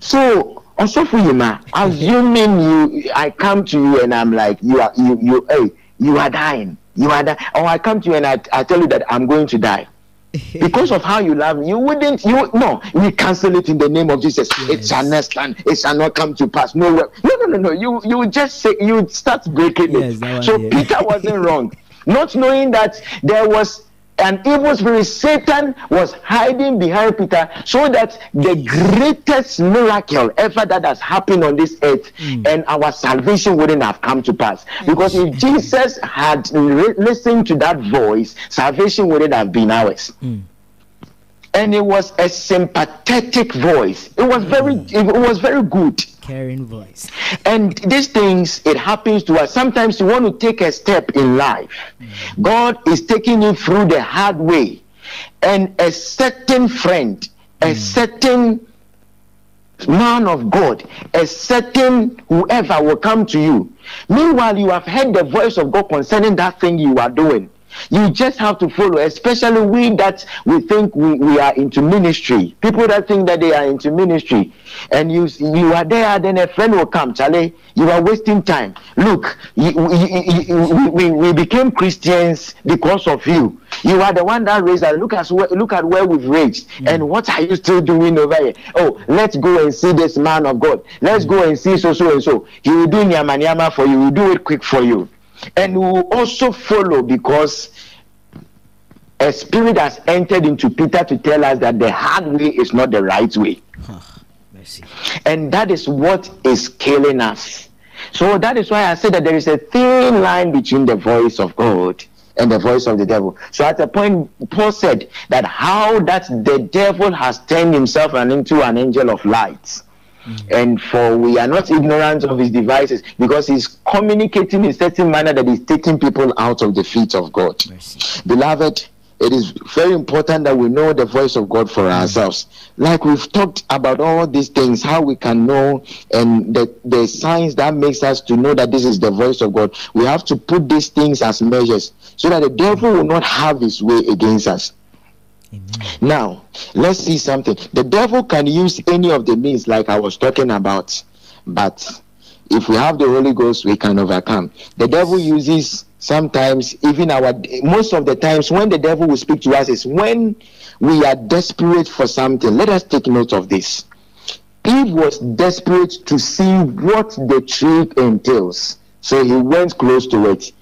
So also for you, ma, assuming you, I come to you and I'm like, you are, you, you, hey, you are dying, you are dying, or I come to you and I, I tell you that I'm going to die. because of how you love me, you wouldn't, you no, we cancel it in the name of Jesus. It Yes. shall not stand, it shall not come to pass. No, no, no, no, no. You, you just say, you would start breaking Yes, it. So. Peter wasn't wrong, not knowing that there was an evil spirit, Satan was hiding behind Peter, so that the greatest miracle ever that has happened on this earth hmm. and our salvation wouldn't have come to pass. Because if Jesus had re- listened to that voice, salvation wouldn't have been ours. Hmm. And it was a sympathetic voice. It was very, hmm. it was very good. Caring voice. And these things, it happens to us. Sometimes you want to take a step in life. Mm. God is taking you through the hard way. And a certain friend, a mm. certain man of God, a certain whoever will come to you. Meanwhile, you have heard the voice of God concerning that thing you are doing. You just have to follow, especially we that we think we, we are into ministry. People that think that they are into ministry. And you you are there, then a friend will come. Charlie, you are wasting time. Look, you, you- you- we, we became Christians because of you. You are the one that raised us. Look at look at where we've reached. Hmm. And what are you still doing over here? Oh, let's go and see this man of God. Let's hmm. go and see so so and so. He will do nyama nyama for you. He will do it quick for you. And we will also follow because a spirit has entered into Peter to tell us that the hard way is not the right way. Mercy. And that is what is killing us. So that is why I say that there is a thin line between the voice of God and the voice of the devil. So at a point, Paul said that how that the devil has turned himself into an angel of light. Mm. And for we are not ignorant of his devices because he's communicating in certain manner that is taking people out of the feet of God. Beloved, it is very important that we know the voice of God for mm. ourselves. Like we've talked about all these things, how we can know and the, the signs that makes us to know that this is the voice of God. We have to put these things as measures so that the devil will not have his way against us. Amen. Now, let's see something. The devil can use any of the means, like I was talking about, but if we have the Holy Ghost, we can overcome. The devil uses sometimes, even our most of the times, when the devil will speak to us is when we are desperate for something. Let us take note of this. Eve was desperate to see what the tree entails, so he went close to it,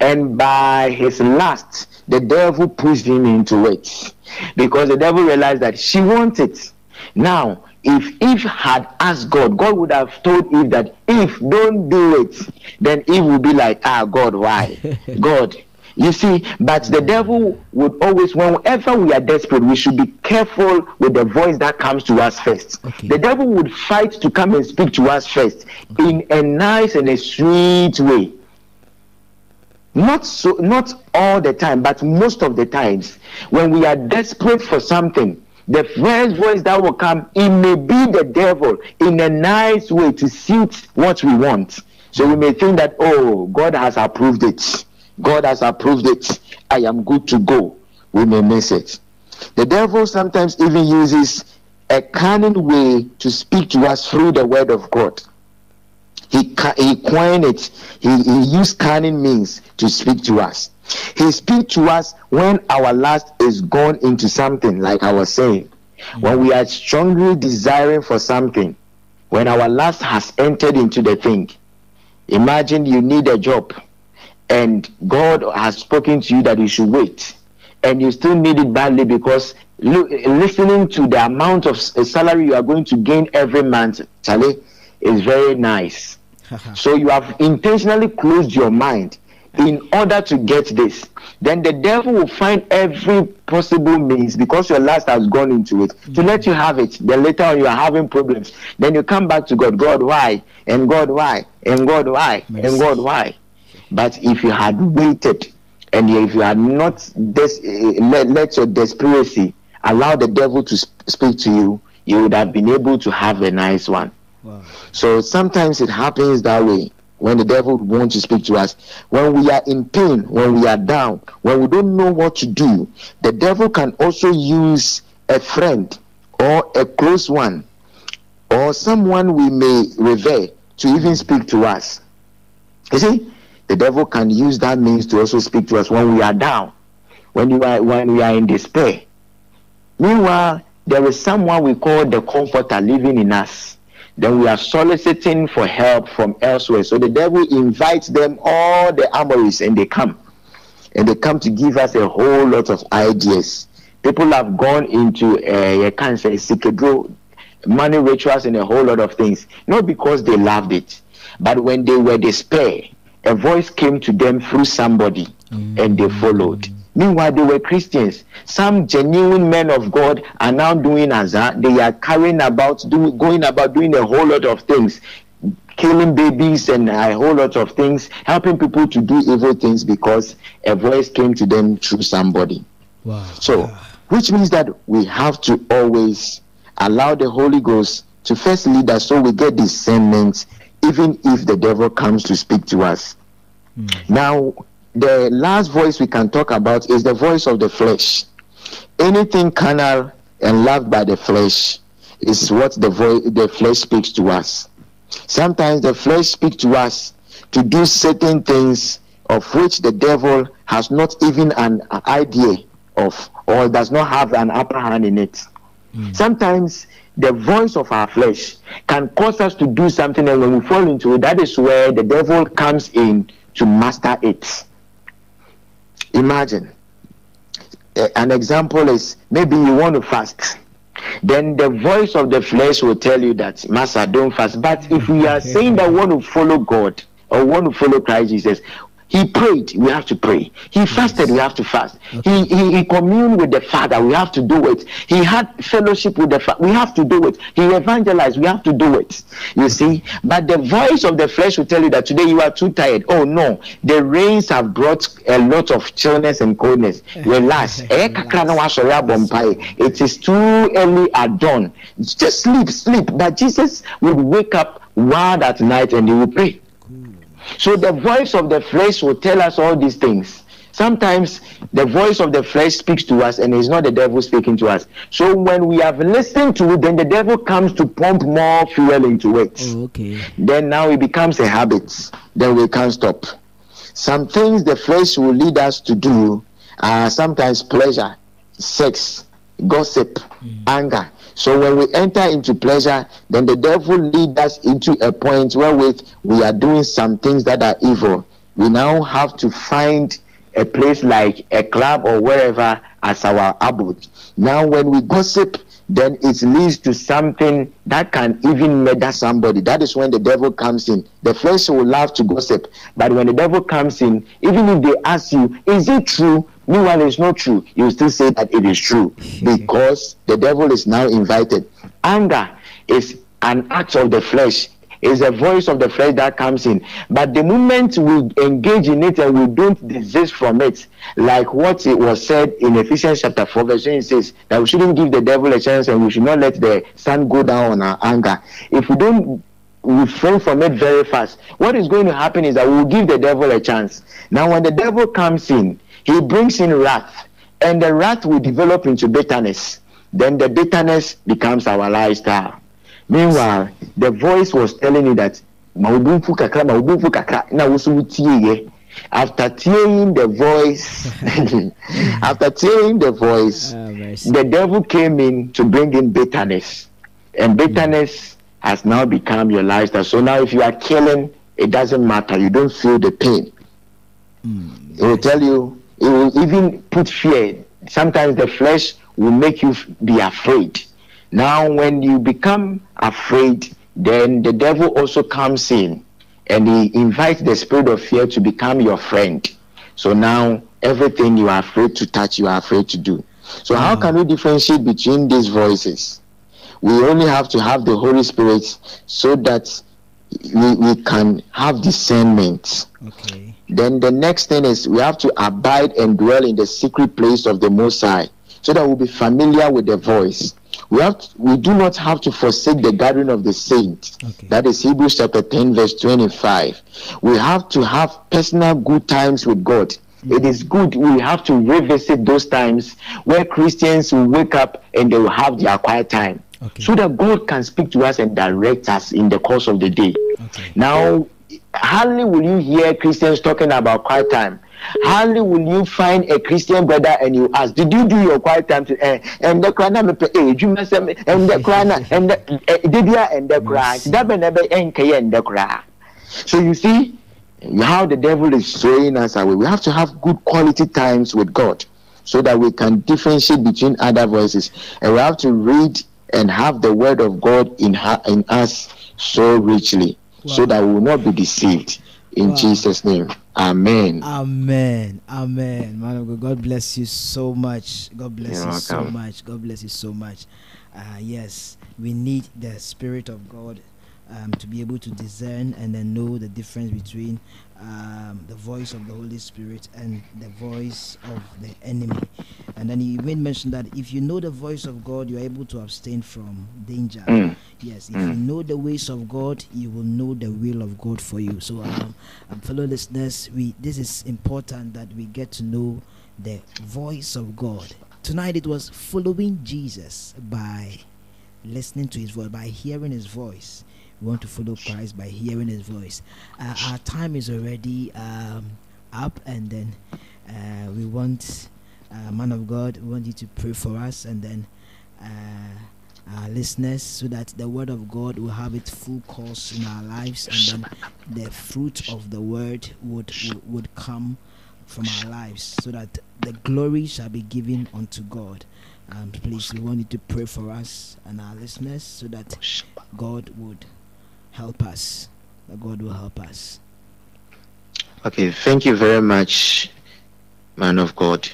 and by his lust, the devil pushed him into it because the devil realized that she wants it. Now, if Eve had asked God, God would have told Eve that if don't do it, then Eve would be like, ah, God, why? God. You see, but the devil would always, whenever we are desperate, we should be careful with the voice that comes to us first. Okay. The devil would fight to come and speak to us first in a nice and a sweet way not so not all the time but most of the times when we are desperate for something the first voice that will come it may be the devil in a nice way to suit what we want. So we may think that oh god has approved it. God has approved it. I am good to go. We may miss it. The devil sometimes even uses a cunning way to speak to us through the word of god he, he coined it. He, he used cunning means to speak to us. He speaks to us when our lust is gone into something, like I was saying. When we are strongly desiring for something, when our lust has entered into the thing. Imagine you need a job and God has spoken to you that you should wait, and you still need it badly because lo- listening to the amount of salary you are going to gain every month, Charlie, is very nice. So you have intentionally closed your mind in order to get this. Then the devil will find every possible means because your lust has gone into it to let you have it. Then later on you are having problems. Then you come back to God. God, why? And God, why? And God, why? Mercy. And God, why? But if you had waited and if you had not des- eh, let, let your desperacy allow the devil to sp- speak to you, you would have been able to have a nice one. So sometimes it happens that way when the devil wants to speak to us. When we are in pain, when we are down, when we don't know what to do, the devil can also use a friend or a close one or someone we may revere to even speak to us. You see, the devil can use that means to also speak to us when we are down, when you are when we are in despair. Meanwhile, there is someone we call the comforter living in us. Then we are soliciting for help from elsewhere. So the devil invites them all the armories and they come. And they come to give us a whole lot of ideas. People have gone into uh, cancer, psychedro, money rituals, and a whole lot of things. Not because they loved it, but when they were despair, a voice came to them through somebody and they followed. Meanwhile, they were Christians. Some genuine men of God are now doing as that. They are carrying about, do, going about doing a whole lot of things, killing babies and a whole lot of things, helping people to do evil things because a voice came to them through somebody. Wow. So, which means that we have to always allow the Holy Ghost to first lead us so we get discernment, even if the devil comes to speak to us. Hmm. Now, the last voice we can talk about is the voice of the flesh. Anything carnal and loved by the flesh is what the voice the flesh speaks to us. Sometimes the flesh speaks to us to do certain things of which the devil has not even an idea of or does not have an upper hand in it. Hmm. Sometimes the voice of our flesh can cause us to do something, and when we fall into it, that is where the devil comes in to master it. Imagine an example is maybe you want to fast. Then the voice of the flesh will tell you that, Master, don't fast. But if we are saying that we want to follow God or want to follow Christ Jesus, He prayed, we have to pray. He fasted, we have to fast. He, he, he communed with the Father, we have to do it. He had fellowship with the Father, we have to do it. He evangelized, we have to do it. You see, but the voice of the flesh will tell you that today you are too tired. Oh no, the rains have brought a lot of chillness and coldness. Relax. Eh, na wasɔre. It is too early at dawn. Just sleep, sleep. But Jesus would wake up wild at night and he would pray. So the voice of the flesh will tell us all these things. Sometimes the voice of the flesh speaks to us and it's not the devil speaking to us. So when we have listened to it, then the devil comes to pump more fuel into it. Oh, okay. Then now it becomes a habit. Then we can't stop. Some things the flesh will lead us to do are sometimes pleasure, sex, gossip, mm. anger. So when we enter into pleasure, then the devil lead us into a point wherewith we are doing some things that are evil. We now have to find a place like a club or wherever as our abode. Now when we gossip, then it leads to something that can even murder somebody. That is when the devil comes in. The flesh will love to gossip, but when the devil comes in, even if they ask you, is it true? Meanwhile, it's not true. You still say that it is true because the devil is now invited. Anger is an act of the flesh. Is a voice of the flesh that comes in. But the moment we engage in it and we don't desist from it, like what it was said in Ephesians chapter 4, verse 20 says that we shouldn't give the devil a chance and we should not let the sun go down on our anger. If we don't refrain from it very fast, what is going to happen is that we will give the devil a chance. Now, when the devil comes in, he brings in wrath, and the wrath will develop into bitterness. Then the bitterness becomes our lifestyle. Meanwhile, the voice was telling you that maudumfu kakra, maudumfu kakra, na. After hearing the voice, after hearing the voice, mercy. the devil came in to bring in bitterness, and bitterness has now become your lifestyle. So now, if you are killing, it doesn't matter. You don't feel the pain. Mm, It will tell you. It will even put fear. Sometimes the flesh will make you be afraid. Now, when you become afraid, then the devil also comes in, and he invites the spirit of fear to become your friend. So now, everything you are afraid to touch, you are afraid to do. So how can we differentiate between these voices? We only have to have the Holy Spirit so that we, we can have discernment. okay. Then the next thing is we have to abide and dwell in the secret place of the Most High, so that we'll be familiar with the voice. We have to- we do not have to forsake the gathering of the saints. Okay. That is Hebrews chapter 10, verse 25. We have to have personal good times with God. It is good we have to revisit those times where Christians will wake up and they will have their quiet time. Okay. So that God can speak to us and direct us in the course of the day. Okay. Now, hardly will you hear Christians talking about quiet time. Hardly will you find a Christian brother and you ask, Did you do your quiet time? To, eh, and the crana eh, you must have, and the crana, and the, eh, did you, and the cry, that be never and the cry. So you see how the devil is throwing us away. We have to have good quality times with God so that we can differentiate between other voices. And we have to read and have the word of God in, ha- in us so richly so that we will not be deceived. In Wow. Jesus' name. Amen. Amen. Amen. Man of God, God bless you so much. God bless You're you so much. God bless you so much. Uh, yes, we need the Spirit of God um, to be able to discern and then know the difference between um, the voice of the Holy Spirit and the voice of the enemy. And then he made mention that if you know the voice of God, you are able to abstain from danger. Mm. Yes, if you know the ways of God, you will know the will of God for you. So, um, um, fellow listeners, we this is important that we get to know the voice of God. Tonight it was following Jesus by listening to his voice, by hearing his voice. We want to follow Christ by hearing his voice. Uh, our time is already um, up, and then uh, we want, uh, man of God, we want you to pray for us, and then. Uh, our listeners so that the word of God will have its full course in our lives and then the fruit of the word would would, would come from our lives so that the glory shall be given unto God. Um, please, we want you to pray for us and our listeners so that God would help us. That God will help us. Okay, thank you very much, man of God.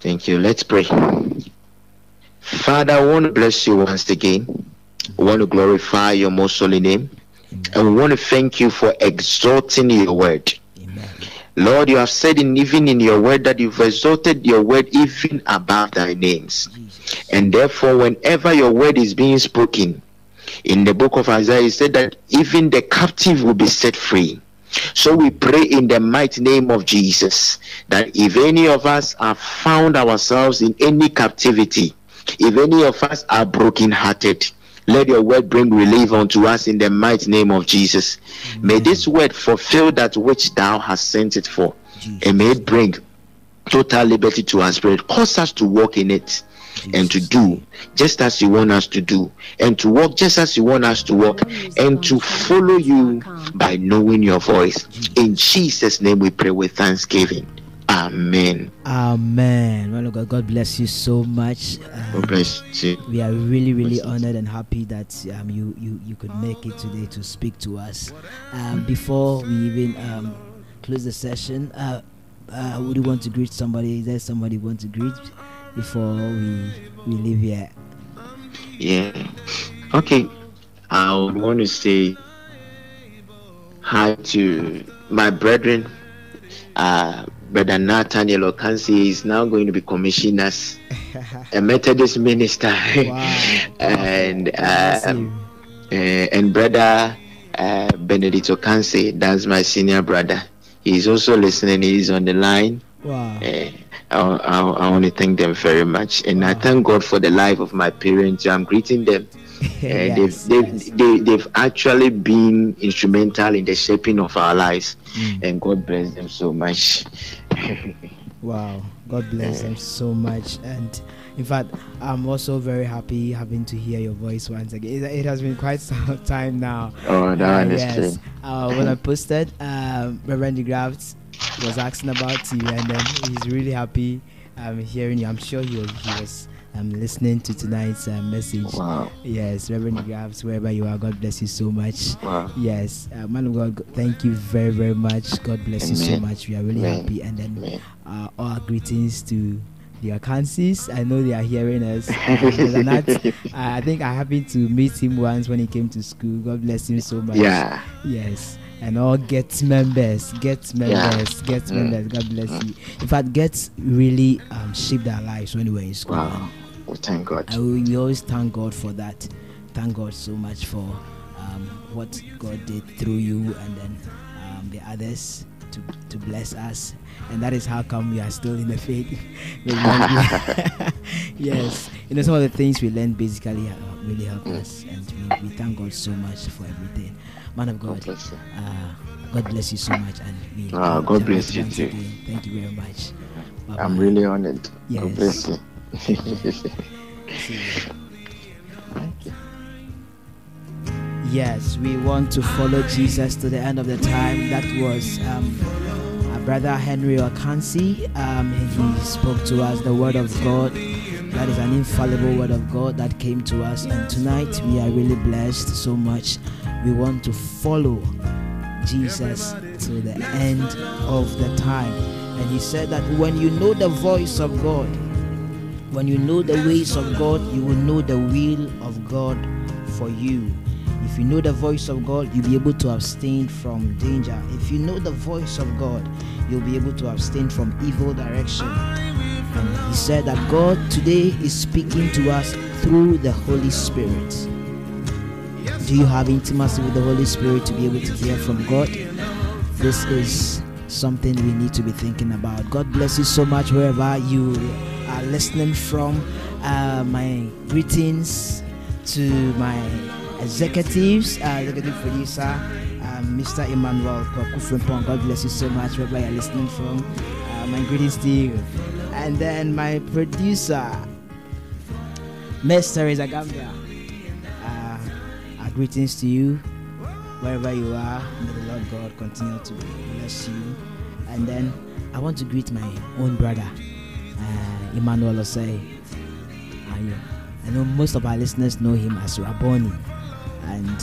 Thank you. Let's pray. Father, I want to bless you once again. I want to glorify your most holy name. And we want to thank you for exalting your word. Amen. Lord, you have said in even in your word that you've exalted your word even above thy names. Jesus. And therefore, whenever your word is being spoken, in the book of Isaiah, it said that even the captive will be set free. So we pray in the mighty name of Jesus that if any of us have found ourselves in any captivity, if any of us are brokenhearted, let your word bring relief unto us in the mighty name of Jesus. May this word fulfill that which thou hast sent it for, and may it bring total liberty to our spirit. Cause us to walk in it and to do just as you want us to do, and to walk just as you want us to walk, and to follow you by knowing your voice. In Jesus' name we pray with thanksgiving. Amen. Amen. Man of God, God bless you so much. Um, bless you. we are really, really honored and happy that um, you, you you could make it today to speak to us. Um, before we even um, close the session, uh, uh, would you want to greet somebody? Is there somebody you want to greet before we we leave here? Yeah. Okay. I want to say hi to my brethren. Uh, Brother Nathaniel Okansi is now going to be commissioned as a Methodist minister. Wow. and uh, you. uh, and brother uh, Benedict Okansi, that's my senior brother. He's also listening. He's on the line. Wow. Uh, I, I, I want to thank them very much, and I thank God for the life of my parents. I'm greeting them. Uh, Yes, they've, they've, yes. they, they've actually been instrumental in the shaping of our lives, Mm. and God bless them so much. Wow, God bless them so much. And in fact, I'm also very happy having to hear your voice once again. It, it has been quite some time now. oh, that Uh, yes. true. Uh, when I posted, um, Reverend de Graft was asking about you, and then he's really happy um, hearing you. I'm sure he was, he was um, listening to tonight's uh, message. Wow, Yes, Reverend de wherever you are, God bless you so much. wow. Yes, uh, man of God, thank you very, very much. God bless you so much. We are really Amen. happy. And then Amen. uh, our greetings to the Okansis. I know they are hearing us. Uh, Brother uh, I think I happened to meet him once when he came to school. God bless him so much. Yeah, Yes. And all Get members, Get members, Get Mm. members. God bless you. In fact, Get really um, shaped our lives when we were in school. wow. We thank God. And we, always thank God for that. Thank God so much for um, what God did through you and then um, the others to, to bless us. And that is how come we are still in the faith. Yes. You know, some of the things we learned basically really help us. And we, we thank God so much for everything. Man of God God, bless you. uh, God bless you so much. And we Ah, God bless you too. again. Thank you very much. I'm really honored. Yes. God bless you. You. Yes, we want to follow Jesus to the end of the time. That was um, our brother Henry Okansi. Um, he spoke to us the word of God. That is an infallible word of God that came to us. And tonight we are really blessed so much. We want to follow Jesus to the end of the time. And he said that when you know the voice of God, when you know the ways of God, you will know the will of God for you. If you know the voice of God, you'll be able to abstain from danger. If you know the voice of God, you'll be able to abstain from evil direction. And he said that God today is speaking to us through the Holy Spirit. Do you have intimacy with the Holy Spirit to be able to hear from God? This is something we need to be thinking about. God bless you so much wherever you are listening from. Uh, my greetings to my executives, uh, executive producer, um, Mr. Emmanuel Kwaku Frimpong. God bless you so much wherever you're listening from. Uh, my greetings to you. And then my producer, Miss Teresa Gambia. Greetings to you wherever you are. May the Lord God continue to bless you. And then I want to greet my own brother, uh, Emmanuel Osei. Yeah. I know most of our listeners know him as Rabboni. And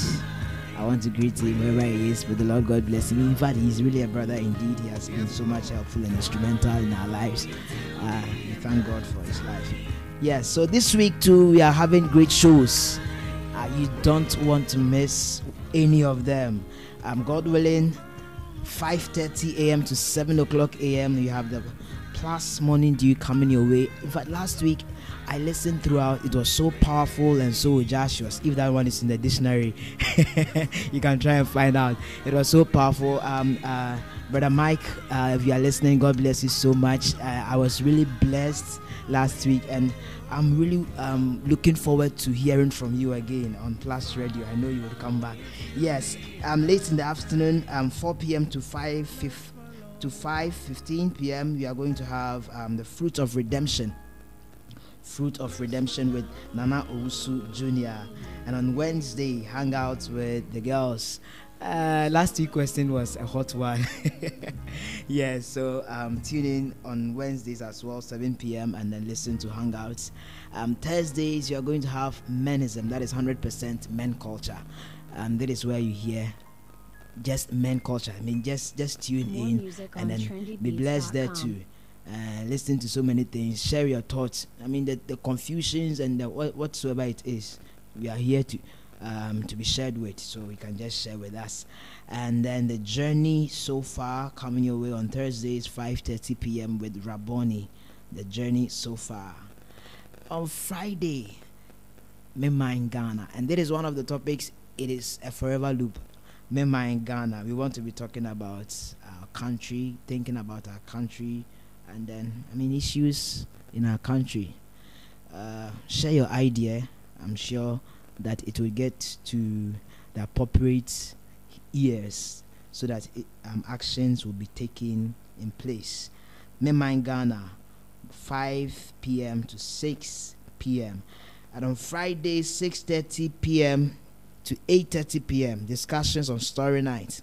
I want to greet him wherever he is. May the Lord God bless him. In fact, he's really a brother indeed. He has been so much helpful and instrumental in our lives. Uh, we thank God for his life. Yes, so this week too, we are having great shows. Uh, you don't want to miss any of them. Um, God willing, 5:30 a.m. to 7 o'clock a.m. You have the plus morning dew coming your way. In fact, last week I listened throughout. It was so powerful and so Joshua's. If that one is in the dictionary, you can try and find out. It was so powerful. Um, uh, Brother Mike, uh, if you are listening, God bless you so much. Uh, I was really blessed last week, and I'm really um, looking forward to hearing from you again on Plus Radio. I know you will come back. Yes, um, late in the afternoon, um, 4 p.m. to 5 to 5:15 p.m. We are going to have um, the fruit of redemption. Fruit of Redemption with Nana Owusu Jr. And on Wednesday, hang out with the girls. Uh, last week question was a hot one. yeah, so um, tune in on Wednesdays as well, 7 p.m. and then listen to Hangouts. Um, Thursdays, you're going to have menism, that is 100% men culture. And that is where you hear just men culture. I mean, just just tune More in and then be blessed there too. Uh, listen to so many things. Share your thoughts. I mean, the, the confusions and the, what, whatsoever it is, we are here to um, to be shared with, so we can just share with us. And then the journey so far coming your way on Thursdays, 5:30 p.m. with Rabboni. The journey so far. On Friday, Mema in Ghana, and that is one of the topics. It is a forever loop. Mema in Ghana. We want to be talking about our country, thinking about our country, and then I mean issues in our country. Uh, share your idea. I'm sure that it will get to the appropriate ears so that it, um, actions will be taken in place. Mema in Ghana, 5 p.m. to 6 p.m. And on Friday, 6:30 p.m. to 8:30 p.m. discussions on Story Night.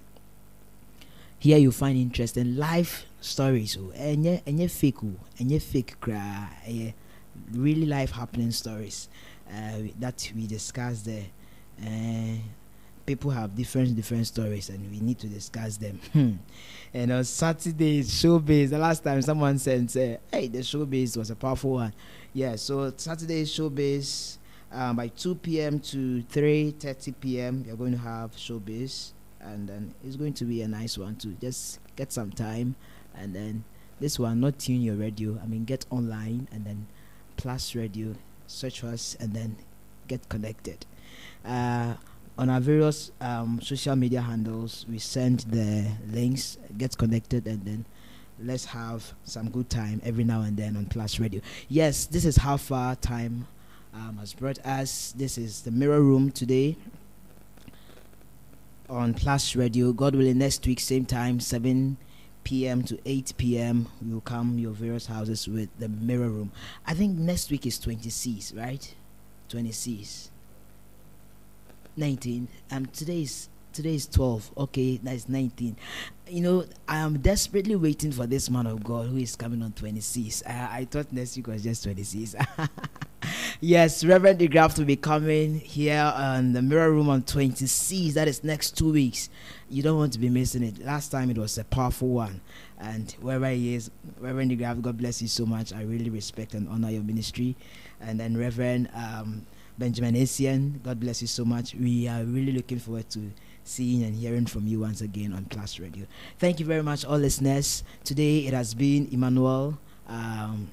Here you find interesting life stories. Oh, enye enye fake oh, enye fake. Really life happening stories uh, that we discuss there. Uh, people have different different stories, and we need to discuss them. Hmm. and on Saturday, showbiz. The last time someone said, "Hey, the showbiz was a powerful one." Yeah. So Saturday showbiz. Um, by 2 p.m. to 3:30 p.m. You're going to have showbiz, and then it's going to be a nice one to just get some time, and then this one not tune your radio. I mean, get online and then plus radio, search us, and then get connected. Uh, on our various um, social media handles, we send the links, get connected, and then let's have some good time every now and then on Plus Radio. Yes, this is how far time um, has brought us. This is the Mirror Room today on Plus Radio. God willing, next week, same time, 7 p.m. to 8 p.m., we will come your various houses with the Mirror Room. I think next week is 20 C's, right? 20 C's. 19. Um, today is today is 12 okay that's 19 you know i am desperately waiting for this man of god who is coming on 26 i, I thought next week was just 26 yes reverend de Graaf will be coming here on the mirror room on 26 that is next two weeks. You don't want to be missing it. Last time it was a powerful one. And wherever he is reverend de Graaf, god bless you so much. I really respect and honor your ministry. And then reverend um, benjamin asian god bless you so much. We are really looking forward to seeing and hearing from you once again on Plus Radio. Thank you very much, all listeners. Today it has been Emmanuel, um,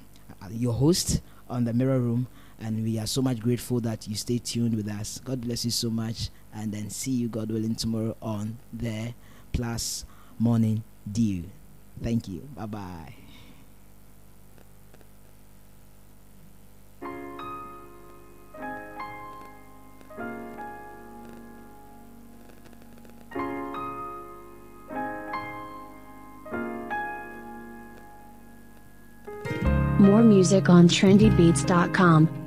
your host on the Mirror Room, and we are so much grateful that you stay tuned with us. God bless you so much, and then see you, God willing, tomorrow on the Plus Morning Dew. Thank you. Bye bye. More music on trendybeats.com.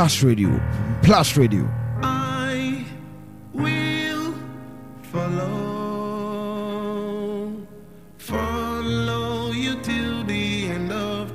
Plus Radio, Plus Radio.